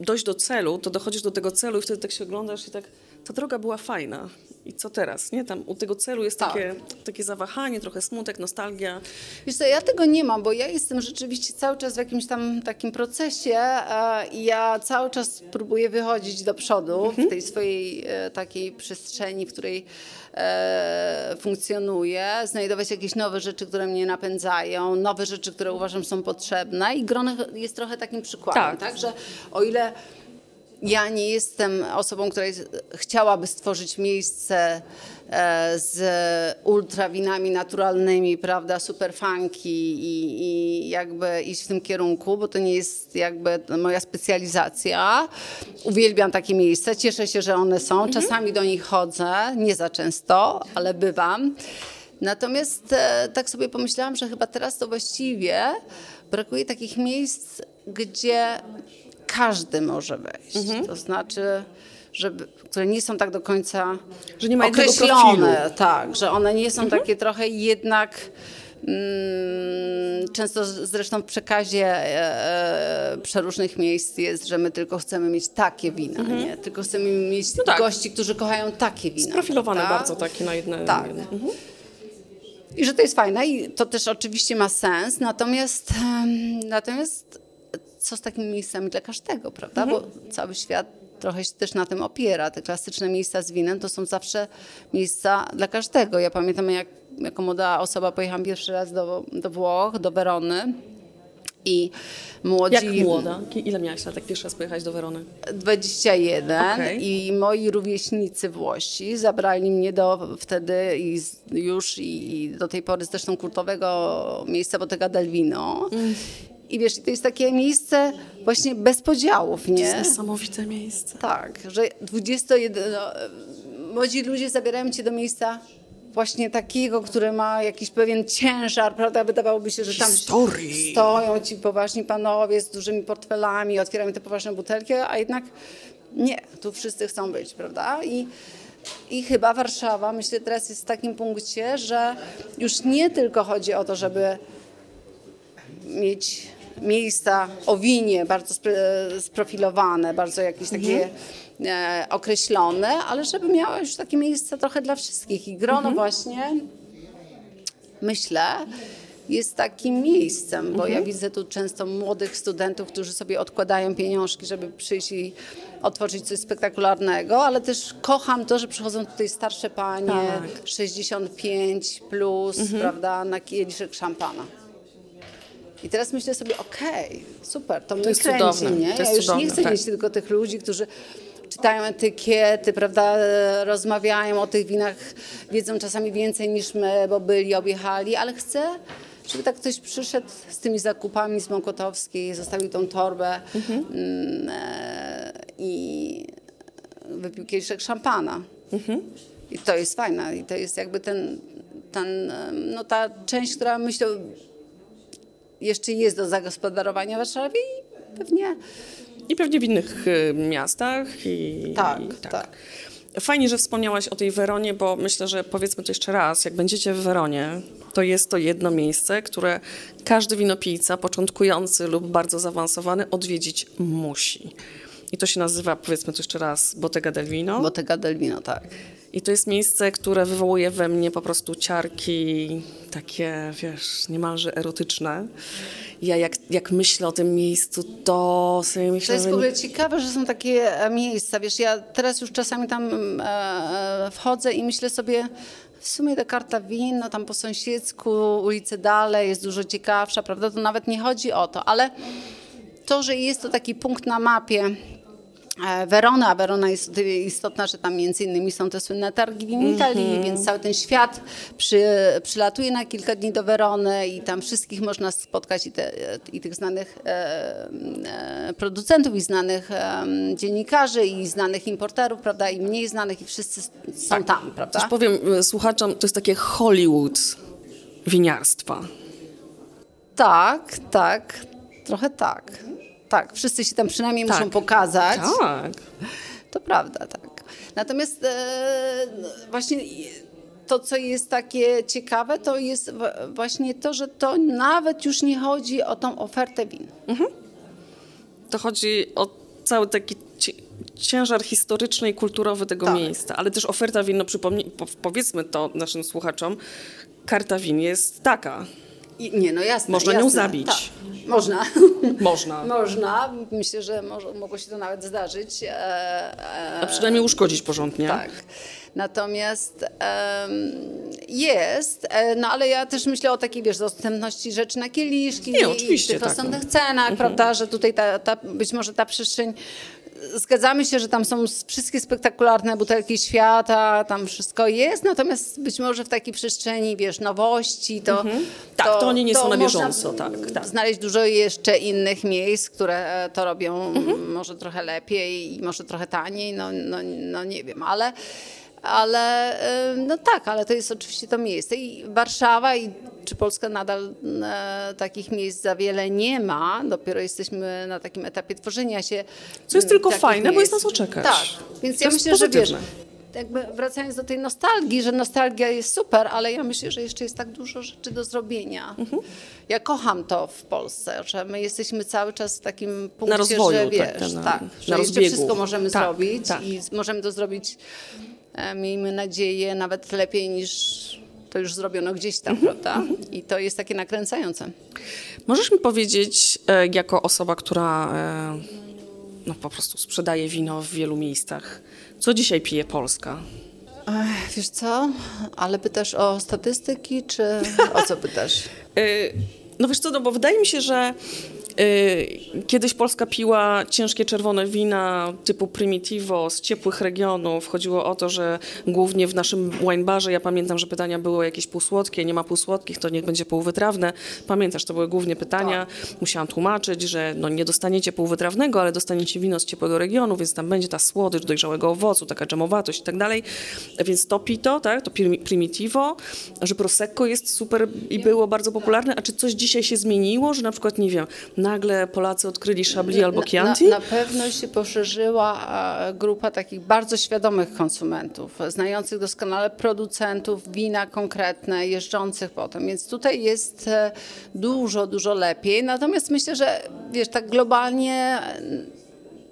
dojść do celu, to dochodzisz do tego celu i wtedy tak się oglądasz i tak, ta droga była fajna. I co teraz, nie? Tam u tego celu jest Tak. takie, takie zawahanie, trochę smutek, nostalgia. Wiesz co, ja tego nie mam, bo ja jestem rzeczywiście cały czas w jakimś tam takim procesie e, i ja cały czas próbuję wychodzić do przodu w tej swojej e, takiej przestrzeni, w której e, funkcjonuję, znajdować jakieś nowe rzeczy, które mnie napędzają, nowe rzeczy, które uważam są potrzebne i grono jest trochę takim przykładem, Tak. tak, że o ile ja nie jestem osobą, która jest, chciałaby stworzyć miejsce e, z ultrawinami naturalnymi, prawda, super funky i, i jakby iść w tym kierunku, bo to nie jest jakby moja specjalizacja. Uwielbiam takie miejsca, cieszę się, że one są. Czasami do nich chodzę, nie za często, ale bywam. Natomiast e, tak sobie pomyślałam, że chyba teraz to właściwie brakuje takich miejsc, gdzie każdy może wejść. Mhm. To znaczy, żeby, które nie są tak do końca Że nie ma określone. Tak, że one nie są Mhm. takie trochę jednak. Mm, często zresztą w przekazie e, e, przeróżnych miejsc jest, że my tylko chcemy mieć takie wina, nie? Tylko chcemy mieć Mhm. No tak. gości, którzy kochają takie wina. Profilowane prawda? bardzo takie na jedne. Tak. jedne. I że to jest fajne i to też oczywiście ma sens, natomiast, natomiast co z takimi miejscami dla każdego, prawda? Bo cały świat trochę się też na tym opiera. Te klasyczne miejsca z winem to są zawsze miejsca dla każdego. Ja pamiętam, jak jako młoda osoba pojechałam pierwszy raz do, do Włoch, do Werony i młodzi... Jak młoda? Ile miałaś lat, jak pierwszy raz pojechać do Werony? 21 Okej. i moi rówieśnicy Włosi zabrali mnie do wtedy i już i, i do tej pory zresztą kultowego miejsca Bottega del Vino. Mm. I wiesz, to jest takie miejsce właśnie bez podziałów, To jest nie? niesamowite miejsce. Tak, że 21... No, młodzi ludzie zabierają cię do miejsca właśnie takiego, które ma jakiś pewien ciężar, prawda? Wydawałoby się, że tam Historii. stoją ci poważni panowie z dużymi portfelami, otwierają te poważne butelki, a jednak nie, tu wszyscy chcą być, prawda? I, i chyba Warszawa, myślę, teraz jest w takim punkcie, że już nie tylko chodzi o to, żeby mieć miejsca o winie bardzo sprofilowane, bardzo jakieś takie e, określone, ale żeby miała już takie miejsca trochę dla wszystkich. I grono właśnie, myślę, jest takim miejscem, bo ja widzę tu często młodych studentów, którzy sobie odkładają pieniążki, żeby przyjść i otworzyć coś spektakularnego, ale też kocham to, że przychodzą tutaj starsze panie, Tak. 65 plus, prawda, na kieliszek szampana. I teraz myślę sobie, okej, super, to, mnie jest kręci, cudowne, nie? to ja już cudowne, nie chcę tak. mieć tylko tych ludzi, którzy czytają etykiety, prawda, rozmawiają o tych winach, wiedzą czasami więcej niż my, bo byli, objechali, ale chcę, żeby tak ktoś przyszedł z tymi zakupami z Mokotowskiej, zostawił tą torbę Mhm. mm, e, i wypił kieliszek szampana. Mhm. I to jest fajne. I to jest jakby ten, ten, no ta część, która myślę jeszcze jest do zagospodarowania w Warszawie i pewnie I pewnie w innych y, miastach. I, Tak, i tak. Fajnie, że wspomniałaś o tej Weronie, bo myślę, że powiedzmy to jeszcze raz, jak będziecie w Weronie, to jest to jedno miejsce, które każdy winopijca, początkujący lub bardzo zaawansowany, odwiedzić musi. I to się nazywa, powiedzmy to jeszcze raz, Bottega del Vino. Bottega del Vino, tak. I to jest miejsce, które wywołuje we mnie po prostu ciarki takie, wiesz, niemalże erotyczne. Ja jak, jak myślę o tym miejscu, to sobie To myślę, jest w ogóle ciekawe, że są takie e, miejsca. Wiesz, ja teraz już czasami tam e, e, wchodzę i myślę sobie, w sumie ta karta win, no tam po sąsiedzku, ulicy dalej jest dużo ciekawsza, prawda? To nawet nie chodzi o to, ale to, że jest to taki punkt na mapie Werony, a Werona jest istotna, że tam między innymi są te słynne targi win Italii, więc cały ten świat przy, przylatuje na kilka dni do Werony i tam wszystkich można spotkać i, te, i tych znanych e, e, producentów i znanych e, dziennikarzy i znanych importerów, prawda, i mniej znanych i wszyscy są tam, prawda? Też powiem słuchaczom, to jest takie Hollywood winiarstwa. Tak, tak, trochę tak. Tak, wszyscy się tam przynajmniej Tak. muszą pokazać. Tak. To prawda, tak. Natomiast e, właśnie to, co jest takie ciekawe, to jest właśnie to, że to nawet już nie chodzi o tą ofertę win. To chodzi o cały taki ciężar historyczny i kulturowy tego Tak. miejsca, ale też oferta win, no powiedzmy to naszym słuchaczom, karta win jest taka. I, nie, no jasne. Można nią jasne, zabić. Tak. Można. Można. [LAUGHS] Można. Myślę, że może, mogło się to nawet zdarzyć. E, e, A przynajmniej uszkodzić porządnie. Tak. Natomiast jest, e, no ale ja też myślę o takiej, wiesz, dostępności rzeczy na kieliszki Nie, i oczywiście, tych tak. rozsądnych cenach, prawda, że tutaj ta, ta, być może ta przestrzeń Zgadzamy się, że tam są wszystkie spektakularne butelki świata, tam wszystko jest, natomiast być może w takiej przestrzeni, wiesz, nowości, to... Tak, to oni nie są na bieżąco, tak, tak. Znaleźć dużo jeszcze innych miejsc, które e, to robią Mhm. może trochę lepiej i może trochę taniej, no, no, no nie wiem, ale... Ale no tak, ale to jest oczywiście to miejsce. I Warszawa i czy Polska nadal e, takich miejsc za wiele nie ma. Dopiero jesteśmy na takim etapie tworzenia się. Co jest tylko fajne, bo jest miejsc. nas oczekać. Tak, więc To ja myślę, że wiesz, pozytywne. jakby wracając do tej nostalgii, że nostalgia jest super, ale ja myślę, że jeszcze jest tak dużo rzeczy do zrobienia. Mhm. Ja kocham to w Polsce, że my jesteśmy cały czas w takim punkcie, rozwoju, że tak, wiesz, na- tak, na że jeszcze rozbiegu. wszystko możemy Tak, zrobić tak. i możemy to zrobić, miejmy nadzieję, nawet lepiej niż to już zrobiono gdzieś tam, Mhm, prawda? I to jest takie nakręcające. Możesz mi powiedzieć, e, jako osoba, która e, no, po prostu sprzedaje wino w wielu miejscach, co dzisiaj pije Polska? Ech, wiesz co, ale pytasz o statystyki, czy o co pytasz? [LAUGHS] E, No wiesz co, no bo wydaje mi się, że e, kiedyś Polska piła ciężkie czerwone wina typu Primitivo z ciepłych regionów. Chodziło o to, że głównie w naszym wine barze, ja pamiętam, że pytania były jakieś półsłodkie, nie ma półsłodkich, to niech będzie półwytrawne. Pamiętasz, to były głównie pytania. Musiałam tłumaczyć, że no nie dostaniecie półwytrawnego, ale dostaniecie wino z ciepłego regionu, więc tam będzie ta słodycz dojrzałego owocu, taka dżemowatość i tak dalej. Więc to pito, tak, to primi- Primitivo, że Prosecco jest super i było bardzo popularne. A czy coś dzisiaj się zmieniło, że na przykład, nie wiem, nagle Polacy odkryli Chablis albo Chianti? Na, na pewno się poszerzyła e, grupa takich bardzo świadomych konsumentów, znających doskonale producentów, wina konkretne, jeżdżących potem. Więc tutaj jest e, dużo, dużo lepiej. Natomiast myślę, że wiesz, tak globalnie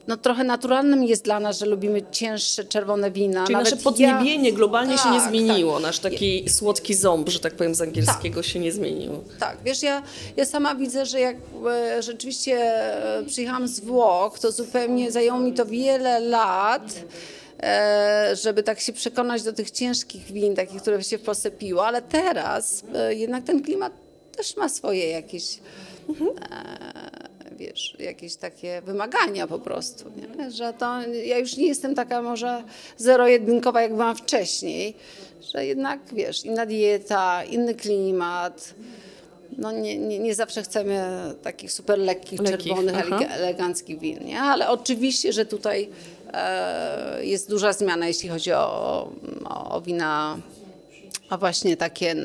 no trochę naturalnym jest dla nas, że lubimy cięższe czerwone wina. Czyli Nawet nasze podniebienie globalnie się nie Tak, zmieniło. Nasz taki słodki ząb, że tak powiem z angielskiego, się nie zmienił. Tak, wiesz, ja, ja sama widzę, że jak e, rzeczywiście e, przyjechałam z Włoch, to zupełnie zajęło mi to wiele lat, e, żeby tak się przekonać do tych ciężkich win, takich, które się w Polsce piło, ale teraz jednak ten klimat też ma swoje jakieś e, wiesz, jakieś takie wymagania po prostu, nie? że to ja już nie jestem taka może zero-jedynkowa, jak byłam wcześniej, że jednak, wiesz, inna dieta, inny klimat, no nie, nie, nie zawsze chcemy takich super lekkich, czerwonych, aha. eleganckich win, nie? ale oczywiście, że tutaj e, jest duża zmiana, jeśli chodzi o, o, o wina a właśnie takie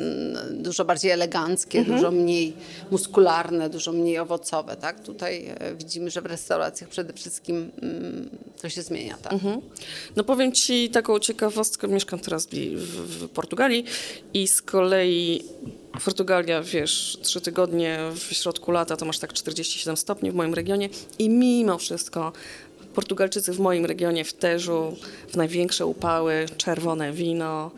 dużo bardziej eleganckie, Mhm. dużo mniej muskularne, dużo mniej owocowe, tak? Tutaj e, widzimy, że w restauracjach przede wszystkim mm, to się zmienia, tak? No powiem Ci taką ciekawostkę, mieszkam teraz w Portugalii i z kolei Portugalia, wiesz, trzy tygodnie w środku lata to masz tak 47 stopni w moim regionie i mimo wszystko Portugalczycy w moim regionie w Teżu, w największe upały, czerwone wino,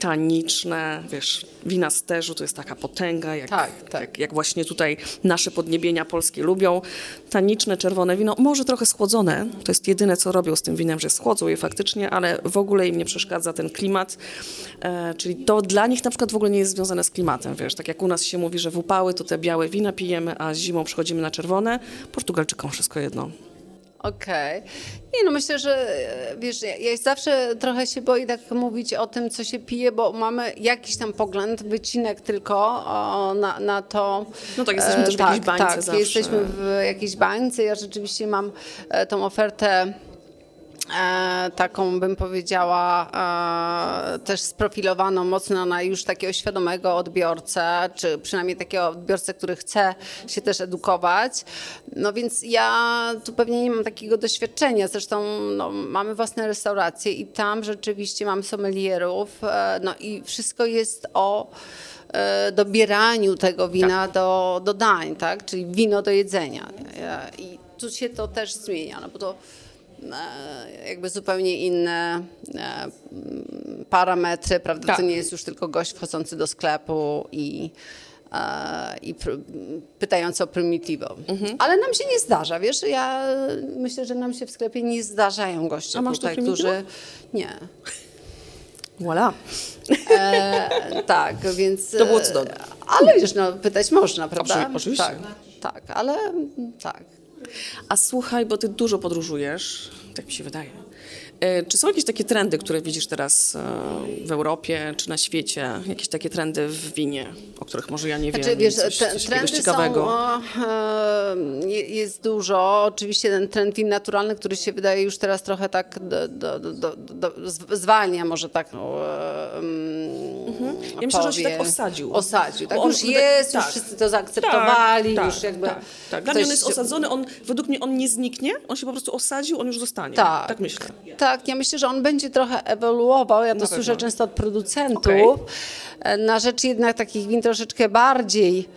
taniczne, wiesz, wina z Teżu to jest taka potęga, jak, Tak, tak. jak, jak właśnie tutaj nasze podniebienia polskie lubią. Taniczne, czerwone wino, może trochę schłodzone, to jest jedyne, co robią z tym winem, że schłodzą je faktycznie, ale w ogóle im nie przeszkadza ten klimat, e, czyli to dla nich na przykład w ogóle nie jest związane z klimatem, wiesz, tak jak u nas się mówi, że w upały to te białe wina pijemy, a zimą przechodzimy na czerwone, Portugalczykom wszystko jedno. Okej. Nie no, myślę, że e, wiesz, ja, ja zawsze trochę się boję tak mówić o tym, co się pije, bo mamy jakiś tam pogląd, wycinek tylko o, na, na to. No tak, jesteśmy E, też w jakiejś bańce tak, zawsze. jesteśmy w jakiejś bańce. Ja rzeczywiście mam e, tą ofertę taką bym powiedziała e, też sprofilowaną mocno na już takiego świadomego odbiorcę, czy przynajmniej takiego odbiorcę, który chce się też edukować. No więc ja tu pewnie nie mam takiego doświadczenia, zresztą no, mamy własne restauracje i tam rzeczywiście mamy sommelierów, e, no i wszystko jest o e, dobieraniu tego wina do, do dań, tak? czyli wino do jedzenia. E, I tu się to też zmienia, no bo to e, jakby zupełnie inne e, parametry, prawda? Tak. To nie jest już tylko gość wchodzący do sklepu i, e, i o Primitivo. Mhm. Ale nam się nie zdarza, wiesz? Ja myślę, że nam się w sklepie nie zdarzają goście A masz tutaj, którzy... Nie. Voilà. E, tak, więc... To było e, cudowne. Ale wiesz, no, pytać można, prawda? Oczy- oczywiście. Tak, tak, ale mm, tak. A słuchaj, bo ty dużo podróżujesz, tak mi się wydaje. E, Czy są jakieś takie trendy, które widzisz teraz e, w Europie czy na świecie? Jakieś takie trendy w winie, o których może ja nie wiem? Znaczy, wiesz, coś, te, coś trendy ciekawego. są, o, e, je- jest dużo. Oczywiście ten trend win naturalny, który się wydaje już teraz trochę tak do, do, do, do, zwalnia może tak no, mm, Ja myślę, że on się tak osadził. Osadził, tak on już jest, tak. już wszyscy to zaakceptowali, tak, już jakby... Tak, tak. Dla mnie on jest osadzony, on, według mnie on nie zniknie, on się po prostu osadził, on już zostanie. Tak. Tak myślę. Tak, ja myślę, że on będzie trochę ewoluował. Ja to słyszę często od producentów. Okej. e, Na rzecz jednak takich win troszeczkę bardziej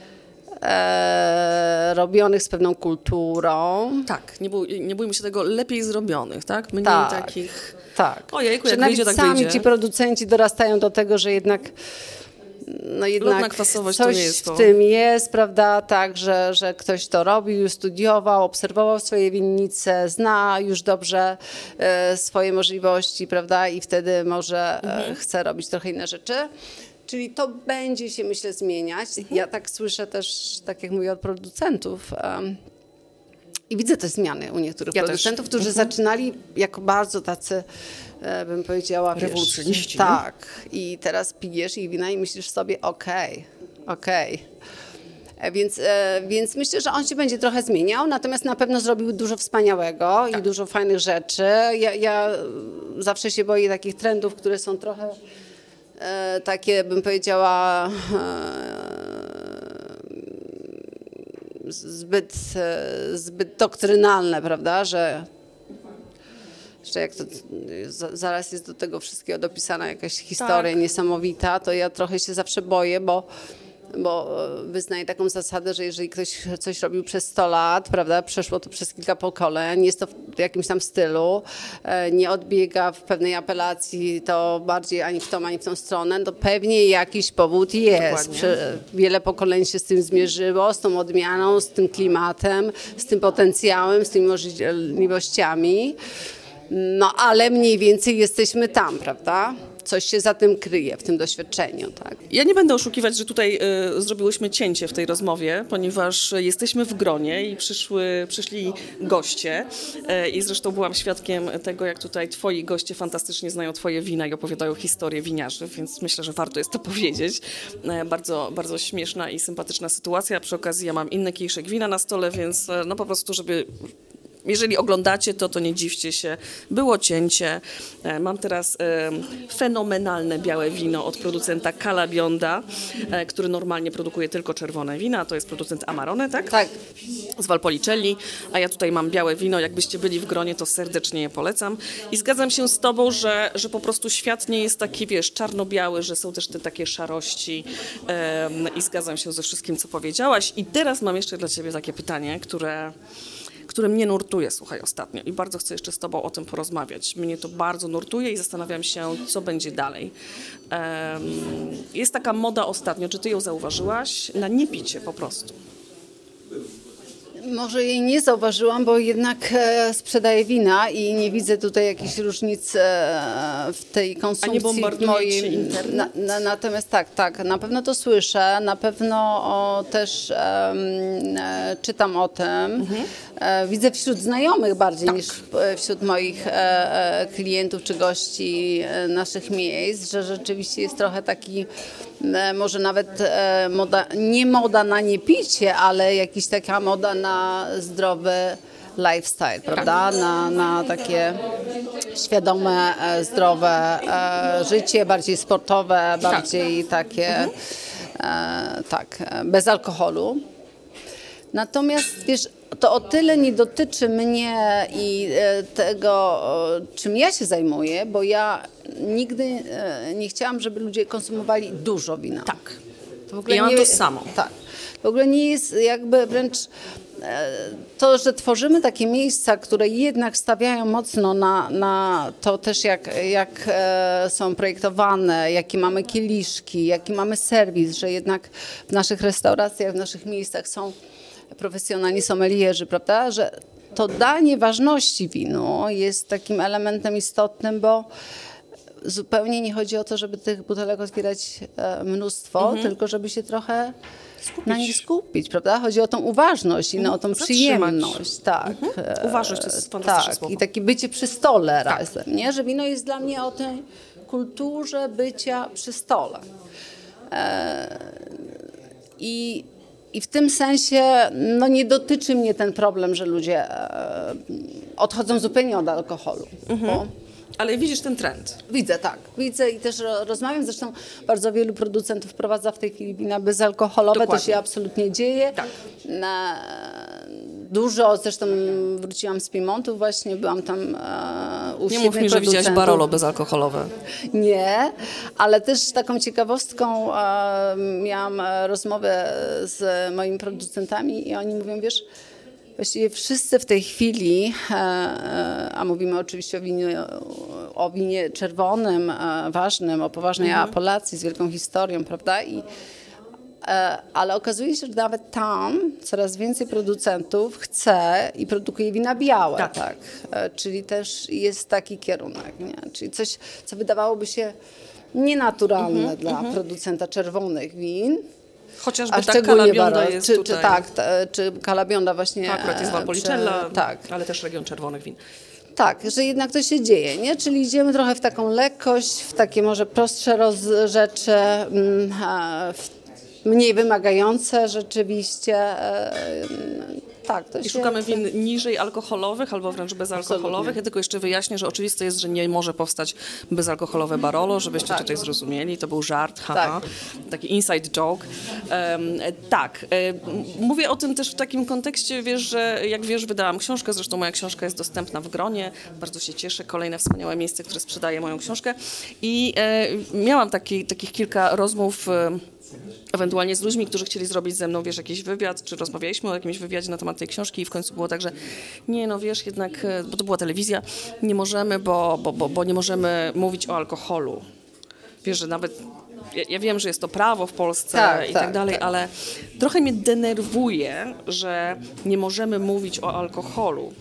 e, robionych z pewną kulturą. Tak, nie, bój, nie bójmy się tego, lepiej zrobionych, tak? Mniej Tak. takich... Tak. Ojejku, jak wyjdzie, tak sami wyjdzie. ci producenci dorastają do tego, że jednak no jednak coś nie jest w tym jest, prawda, tak, że, że ktoś to robił, studiował, obserwował swoje winnice, zna już dobrze e, swoje możliwości, prawda, i wtedy może Mhm. e, chce robić trochę inne rzeczy. Czyli to będzie się, myślę, zmieniać. Mhm. Ja tak słyszę też, tak jak mówię, od producentów, i widzę te zmiany u niektórych Ja też. producentów, którzy zaczynali jako bardzo tacy, e, bym powiedziała, Rewolucjoniści? Tak. I teraz pijesz ich wina i myślisz sobie, okej, okej. E, Więc, e, więc myślę, że on się będzie trochę zmieniał, natomiast na pewno zrobił dużo wspaniałego Tak. i dużo fajnych rzeczy. Ja, ja zawsze się boję takich trendów, które są trochę e, takie, bym powiedziała, zbyt, e, zbyt doktrynalne, prawda, że że jak to za- zaraz jest do tego wszystkiego dopisana jakaś historia Tak. niesamowita, to ja trochę się zawsze boję, bo, bo e, wyznaję taką zasadę, że jeżeli ktoś coś robił przez 100 lat, prawda, przeszło to przez kilka pokoleń, jest to w jakimś tam stylu, e, nie odbiega w pewnej apelacji to bardziej ani w tą, ani w tą stronę, to pewnie jakiś powód jest. Prze- Wiele pokoleń się z tym zmierzyło, z tą odmianą, z tym klimatem, z tym potencjałem, z tymi możliwościami. No ale mniej więcej jesteśmy tam, prawda? Coś się za tym kryje w tym doświadczeniu, tak? Ja nie będę oszukiwać, że tutaj y, zrobiłyśmy cięcie w tej rozmowie, ponieważ jesteśmy w gronie i przyszły, przyszli goście y, i zresztą byłam świadkiem tego, jak tutaj twoi goście fantastycznie znają twoje wina i opowiadają historię winiarzy, więc myślę, że warto jest to [LAUGHS] powiedzieć. Y, bardzo, bardzo śmieszna i sympatyczna sytuacja. Przy okazji ja mam inny kieliszek wina na stole, więc no po prostu, żeby jeżeli oglądacie to, to nie dziwcie się. Było cięcie. E, Mam teraz e, fenomenalne białe wino od producenta Calabionda, e, który normalnie produkuje tylko czerwone wina. To jest producent Amarone, tak? Tak. z Valpolicelli, a ja tutaj mam białe wino. Jakbyście byli w gronie, to serdecznie je polecam. I zgadzam się z tobą, że, że po prostu świat nie jest taki, wiesz, czarno-biały, że są też te takie szarości i zgadzam się ze wszystkim, co powiedziałaś. I teraz mam jeszcze dla ciebie takie pytanie, które które mnie nurtuje, słuchaj, ostatnio i bardzo chcę jeszcze z Tobą o tym porozmawiać. Mnie to bardzo nurtuje i zastanawiam się, co będzie dalej. Jest taka moda ostatnio, czy Ty ją zauważyłaś? Na niepicie po prostu. Może jej nie zauważyłam, bo jednak e, sprzedaję wina i nie widzę tutaj jakichś różnic e, w tej konsumpcji bombarduje mojej. cię internet? Na, na, natomiast tak, tak, na pewno to słyszę, na pewno o, też e, czytam o tym. Mhm. Widzę wśród znajomych bardziej Tak. niż wśród moich klientów czy gości naszych miejsc, że rzeczywiście jest trochę taki może nawet e, moda, nie moda na niepicie, ale jakiś taka moda na zdrowy lifestyle, prawda? Na, na takie świadome, e, zdrowe e, życie, bardziej sportowe, bardziej takie, e, tak, e, bez alkoholu. Natomiast wiesz, to o tyle nie dotyczy mnie i e, tego, czym ja się zajmuję, bo ja nigdy e, nie chciałam, żeby ludzie konsumowali dużo wina. Tak. To w ogóle Ja mam nie- to samo. Tak. W ogóle nie jest jakby wręcz to, że tworzymy takie miejsca, które jednak stawiają mocno na, na to też, jak, jak e, są projektowane, jakie mamy kieliszki, jaki mamy serwis, że jednak w naszych restauracjach, w naszych miejscach są profesjonalni sommelierzy, prawda? Że to danie ważności winu jest takim elementem istotnym, bo zupełnie nie chodzi o to, żeby tych butelek otwierać e, mnóstwo, tylko żeby się trochę na nich skupić, prawda? Chodzi o tą uważność i no, o tą Zatrzymać. przyjemność. Tak. E, Uważność to jest fantastyczne tak. słowo. I takie bycie przy stole razem, nie? Że wino jest dla mnie o tej kulturze bycia przy stole. E, I, I w tym sensie no, nie dotyczy mnie ten problem, że ludzie e, odchodzą zupełnie od alkoholu. Bo Ale widzisz ten trend. Widzę, tak. Widzę i też ro- rozmawiam. Zresztą bardzo wielu producentów wprowadza w tej chwili wina bezalkoholowe. Dokładnie. To się absolutnie dzieje. Tak. Na, dużo, zresztą wróciłam z Piemontu właśnie, byłam tam e, u Nie mów mi, że widziałaś. Barolo bezalkoholowe. Nie, ale też taką ciekawostką e, miałam e, rozmowę z moimi producentami i oni mówią, wiesz, właściwie wszyscy w tej chwili, e, e, a mówimy oczywiście o winie, o winie czerwonym, e, ważnym, o poważnej apelacji z wielką historią, prawda? I, Ale okazuje się, że nawet tam coraz więcej producentów chce i produkuje wina białe, Tak. tak. Czyli też jest taki kierunek, nie? Czyli coś, co wydawałoby się nienaturalne dla producenta czerwonych win. Chociażby A ta kalabionda jest czy, tutaj. czy tak, ta, czy kalabionda właśnie. To akurat jest e, Valpolicella, Tak, ale też region czerwonych win. tak, że jednak to się dzieje, nie? Czyli idziemy trochę w taką lekkość, w takie może prostsze rzeczy, mm, mniej wymagające rzeczywiście. Tak, to I szukamy win niżej alkoholowych albo wręcz bezalkoholowych. Absolutnie. Ja tylko jeszcze wyjaśnię, że oczywiste jest, że nie może powstać bezalkoholowe Barolo, żebyście Tak. tutaj zrozumieli. To był żart, haha. Taki inside joke. E, tak, e, mówię o tym też w takim kontekście, wiesz, że jak wiesz, wydałam książkę, zresztą moja książka jest dostępna w Gronie. Bardzo się cieszę. Kolejne wspaniałe miejsce, które sprzedaje moją książkę. I e, miałam taki, takich kilka rozmów e, ewentualnie z ludźmi, którzy chcieli zrobić ze mną, wiesz, jakiś wywiad, czy rozmawialiśmy o jakimś wywiadzie na temat tej książki i w końcu było tak, że nie, no wiesz, jednak, e, bo to była telewizja, nie możemy, bo, bo, bo, bo nie możemy mówić o alkoholu. Wiesz, że nawet, ja, ja wiem, że jest to prawo w Polsce Tak, i tak, tak, dalej, tak. ale trochę mnie denerwuje, że nie możemy mówić o alkoholu.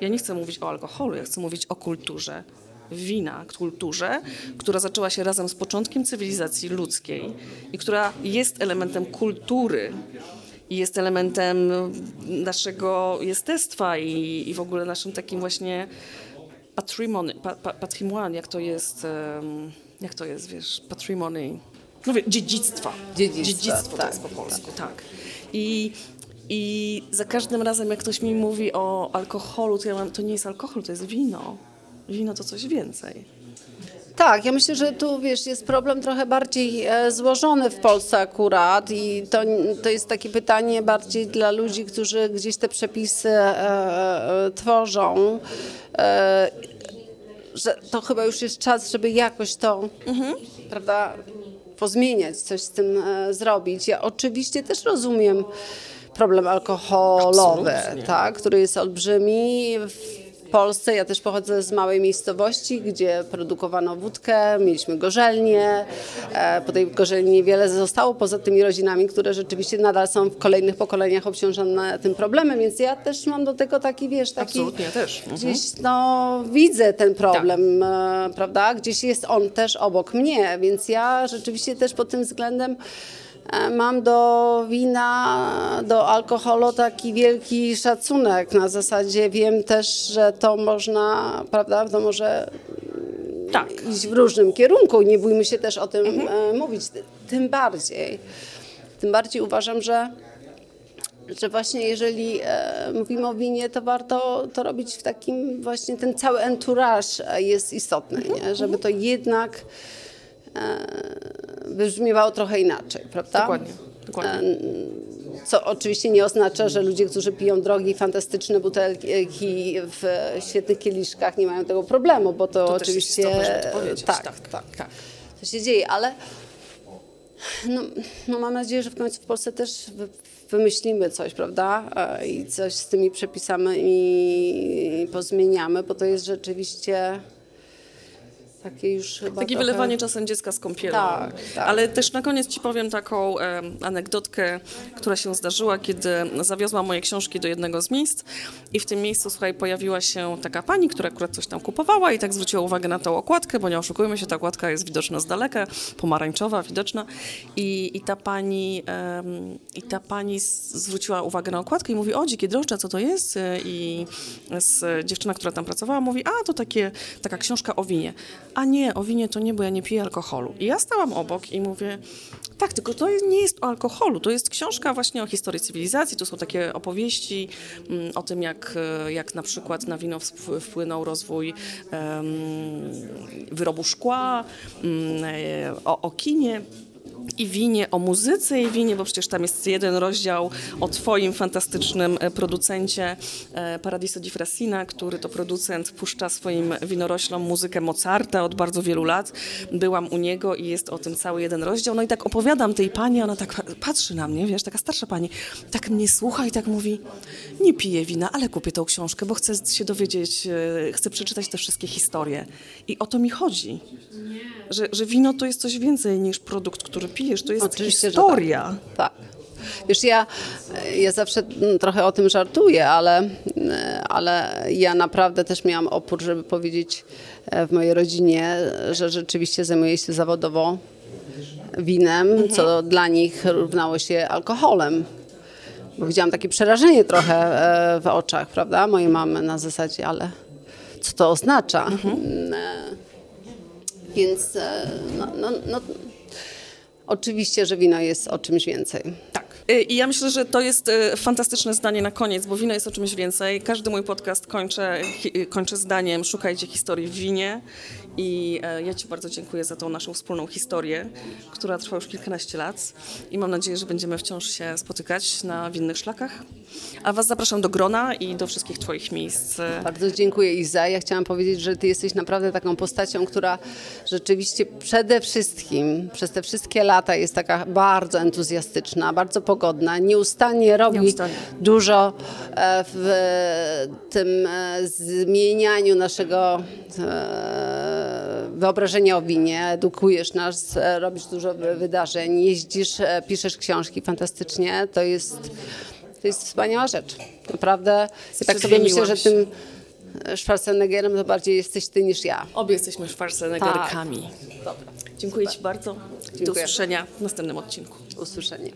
Ja nie chcę mówić o alkoholu, ja chcę mówić o kulturze wina, kulturze, która zaczęła się razem z początkiem cywilizacji ludzkiej i która jest elementem kultury i jest elementem naszego jestestwa i, i w ogóle naszym takim właśnie patrimony, pa, pa, patrimoine, jak to jest, jak to jest, wiesz, patrimony, no wie, dziedzictwa. Dziedzictwa, Dziedzictwo to tak, jest po polsku, tak. I, I za każdym razem, jak ktoś mi mówi o alkoholu, to ja mam, to nie jest alkohol, to jest wino. Wino to coś więcej. Tak, ja myślę, że tu wiesz, jest problem trochę bardziej e, złożony w Polsce akurat i to, to jest takie pytanie bardziej dla ludzi, którzy gdzieś te przepisy e, e, tworzą. E, że to chyba już jest czas, żeby jakoś to, prawda, pozmieniać, coś z tym e, zrobić. Ja oczywiście też rozumiem problem alkoholowy, Absolutnie. tak, który jest olbrzymi. W Polsce ja też pochodzę z małej miejscowości, gdzie produkowano wódkę, mieliśmy gorzelnię. E, Po tej gorzelni niewiele zostało, poza tymi rodzinami, które rzeczywiście nadal są w kolejnych pokoleniach obciążone tym problemem, więc ja też mam do tego taki, wiesz, taki... Absolutnie, też. Mhm. Gdzieś no, widzę ten problem, e, prawda? Gdzieś jest on też obok mnie, więc ja rzeczywiście też pod tym względem mam do wina, do alkoholu taki wielki szacunek. Na zasadzie wiem też, że to można, prawda, to może Tak. iść w różnym kierunku. Nie bójmy się też o tym e, mówić. Tym bardziej. Tym bardziej uważam, że że właśnie jeżeli e, mówimy o winie, to warto to robić w takim właśnie, ten cały entourage e, jest istotny, nie? żeby to jednak e, wybrzmiewało trochę inaczej, prawda? Dokładnie, dokładnie. Co oczywiście nie oznacza, że ludzie, którzy piją drogie, fantastyczne butelki w świetnych kieliszkach nie mają tego problemu, bo to, To oczywiście istotne, tak, Tak, tak, tak. to się dzieje, ale no, no mam nadzieję, że w końcu w Polsce też wymyślimy coś, prawda? E, I coś z tymi przepisami i pozmieniamy, bo to jest rzeczywiście takie już chyba Takie trochę... wylewanie czasem dziecka z kąpielą. Tak, tak. Ale też na koniec ci powiem taką e, anegdotkę, która się zdarzyła, kiedy zawiozłam moje książki do jednego z miejsc i w tym miejscu, słuchaj, pojawiła się taka pani, która akurat coś tam kupowała i tak zwróciła uwagę na tą okładkę, bo nie oszukujmy się, ta okładka jest widoczna z daleka, pomarańczowa, widoczna i, i ta pani em, i ta pani z- zwróciła uwagę na okładkę i mówi, o, dzikie drożdże, co to jest? E, I z, dziewczyna, która tam pracowała, mówi, a, to takie, taka książka o winie. A nie, o winie to nie, bo ja nie piję alkoholu. I ja stałam obok i mówię, tak, tylko to nie jest o alkoholu, to jest książka właśnie o historii cywilizacji, to są takie opowieści mm, o tym, jak, e, jak na przykład na wino wpł- wpłynął rozwój wyrobu szkła, mm, e, o, o kinie i winie, o muzyce i winie, bo przecież tam jest jeden rozdział o twoim fantastycznym e, producencie e, Paradiso di Frassina, który to producent puszcza swoim winoroślom muzykę Mozarta od bardzo wielu lat. Byłam u niego i jest o tym cały jeden rozdział. No i tak opowiadam tej pani, ona tak pa- patrzy na mnie, wiesz, taka starsza pani, tak mnie słucha i tak mówi, nie piję wina, ale kupię tą książkę, bo chcę się dowiedzieć, e, chcę przeczytać te wszystkie historie. I o to mi chodzi. Że, że wino to jest coś więcej niż produkt, który pijesz, to jest Oczywiście, historia. Tak. Wiesz, ja, ja zawsze mm, trochę o tym żartuję, ale, ale ja naprawdę też miałam opór, żeby powiedzieć e, w mojej rodzinie, że rzeczywiście zajmuję się zawodowo winem, co dla nich równało się alkoholem. Bo widziałam takie przerażenie trochę e, w oczach, prawda, mojej mamy na zasadzie, ale co to oznacza? Mm, e, Więc no, no, no, oczywiście, że wino jest o czymś więcej. Tak. Y, I ja myślę, że to jest y, fantastyczne zdanie na koniec, bo wino jest o czymś więcej. Każdy mój podcast kończę, y, kończę zdaniem szukajcie historii w winie. I e, ja Ci bardzo dziękuję za tą naszą wspólną historię, która trwa już kilkanaście lat. I mam nadzieję, że będziemy wciąż się spotykać na winnych szlakach. A Was zapraszam do grona i do wszystkich Twoich miejsc. Bardzo dziękuję Iza. Ja chciałam powiedzieć, że ty jesteś naprawdę taką postacią, która rzeczywiście przede wszystkim przez te wszystkie lata jest taka bardzo entuzjastyczna, bardzo pogodna, nieustannie robi Nieustannie. dużo e, w tym e, zmienianiu naszego e, wyobrażenia o winie. Edukujesz nas, robisz dużo wy- wydarzeń, jeździsz, piszesz książki fantastycznie. To jest, to jest wspaniała rzecz. Naprawdę. Ja tak sobie myślę, że tym Schwarzeneggerem to bardziej jesteś ty niż ja. Obie jesteśmy Schwarzeneggerkami. Dziękuję Ci bardzo. Do Dziękuję. usłyszenia w następnym odcinku. Usłyszenie.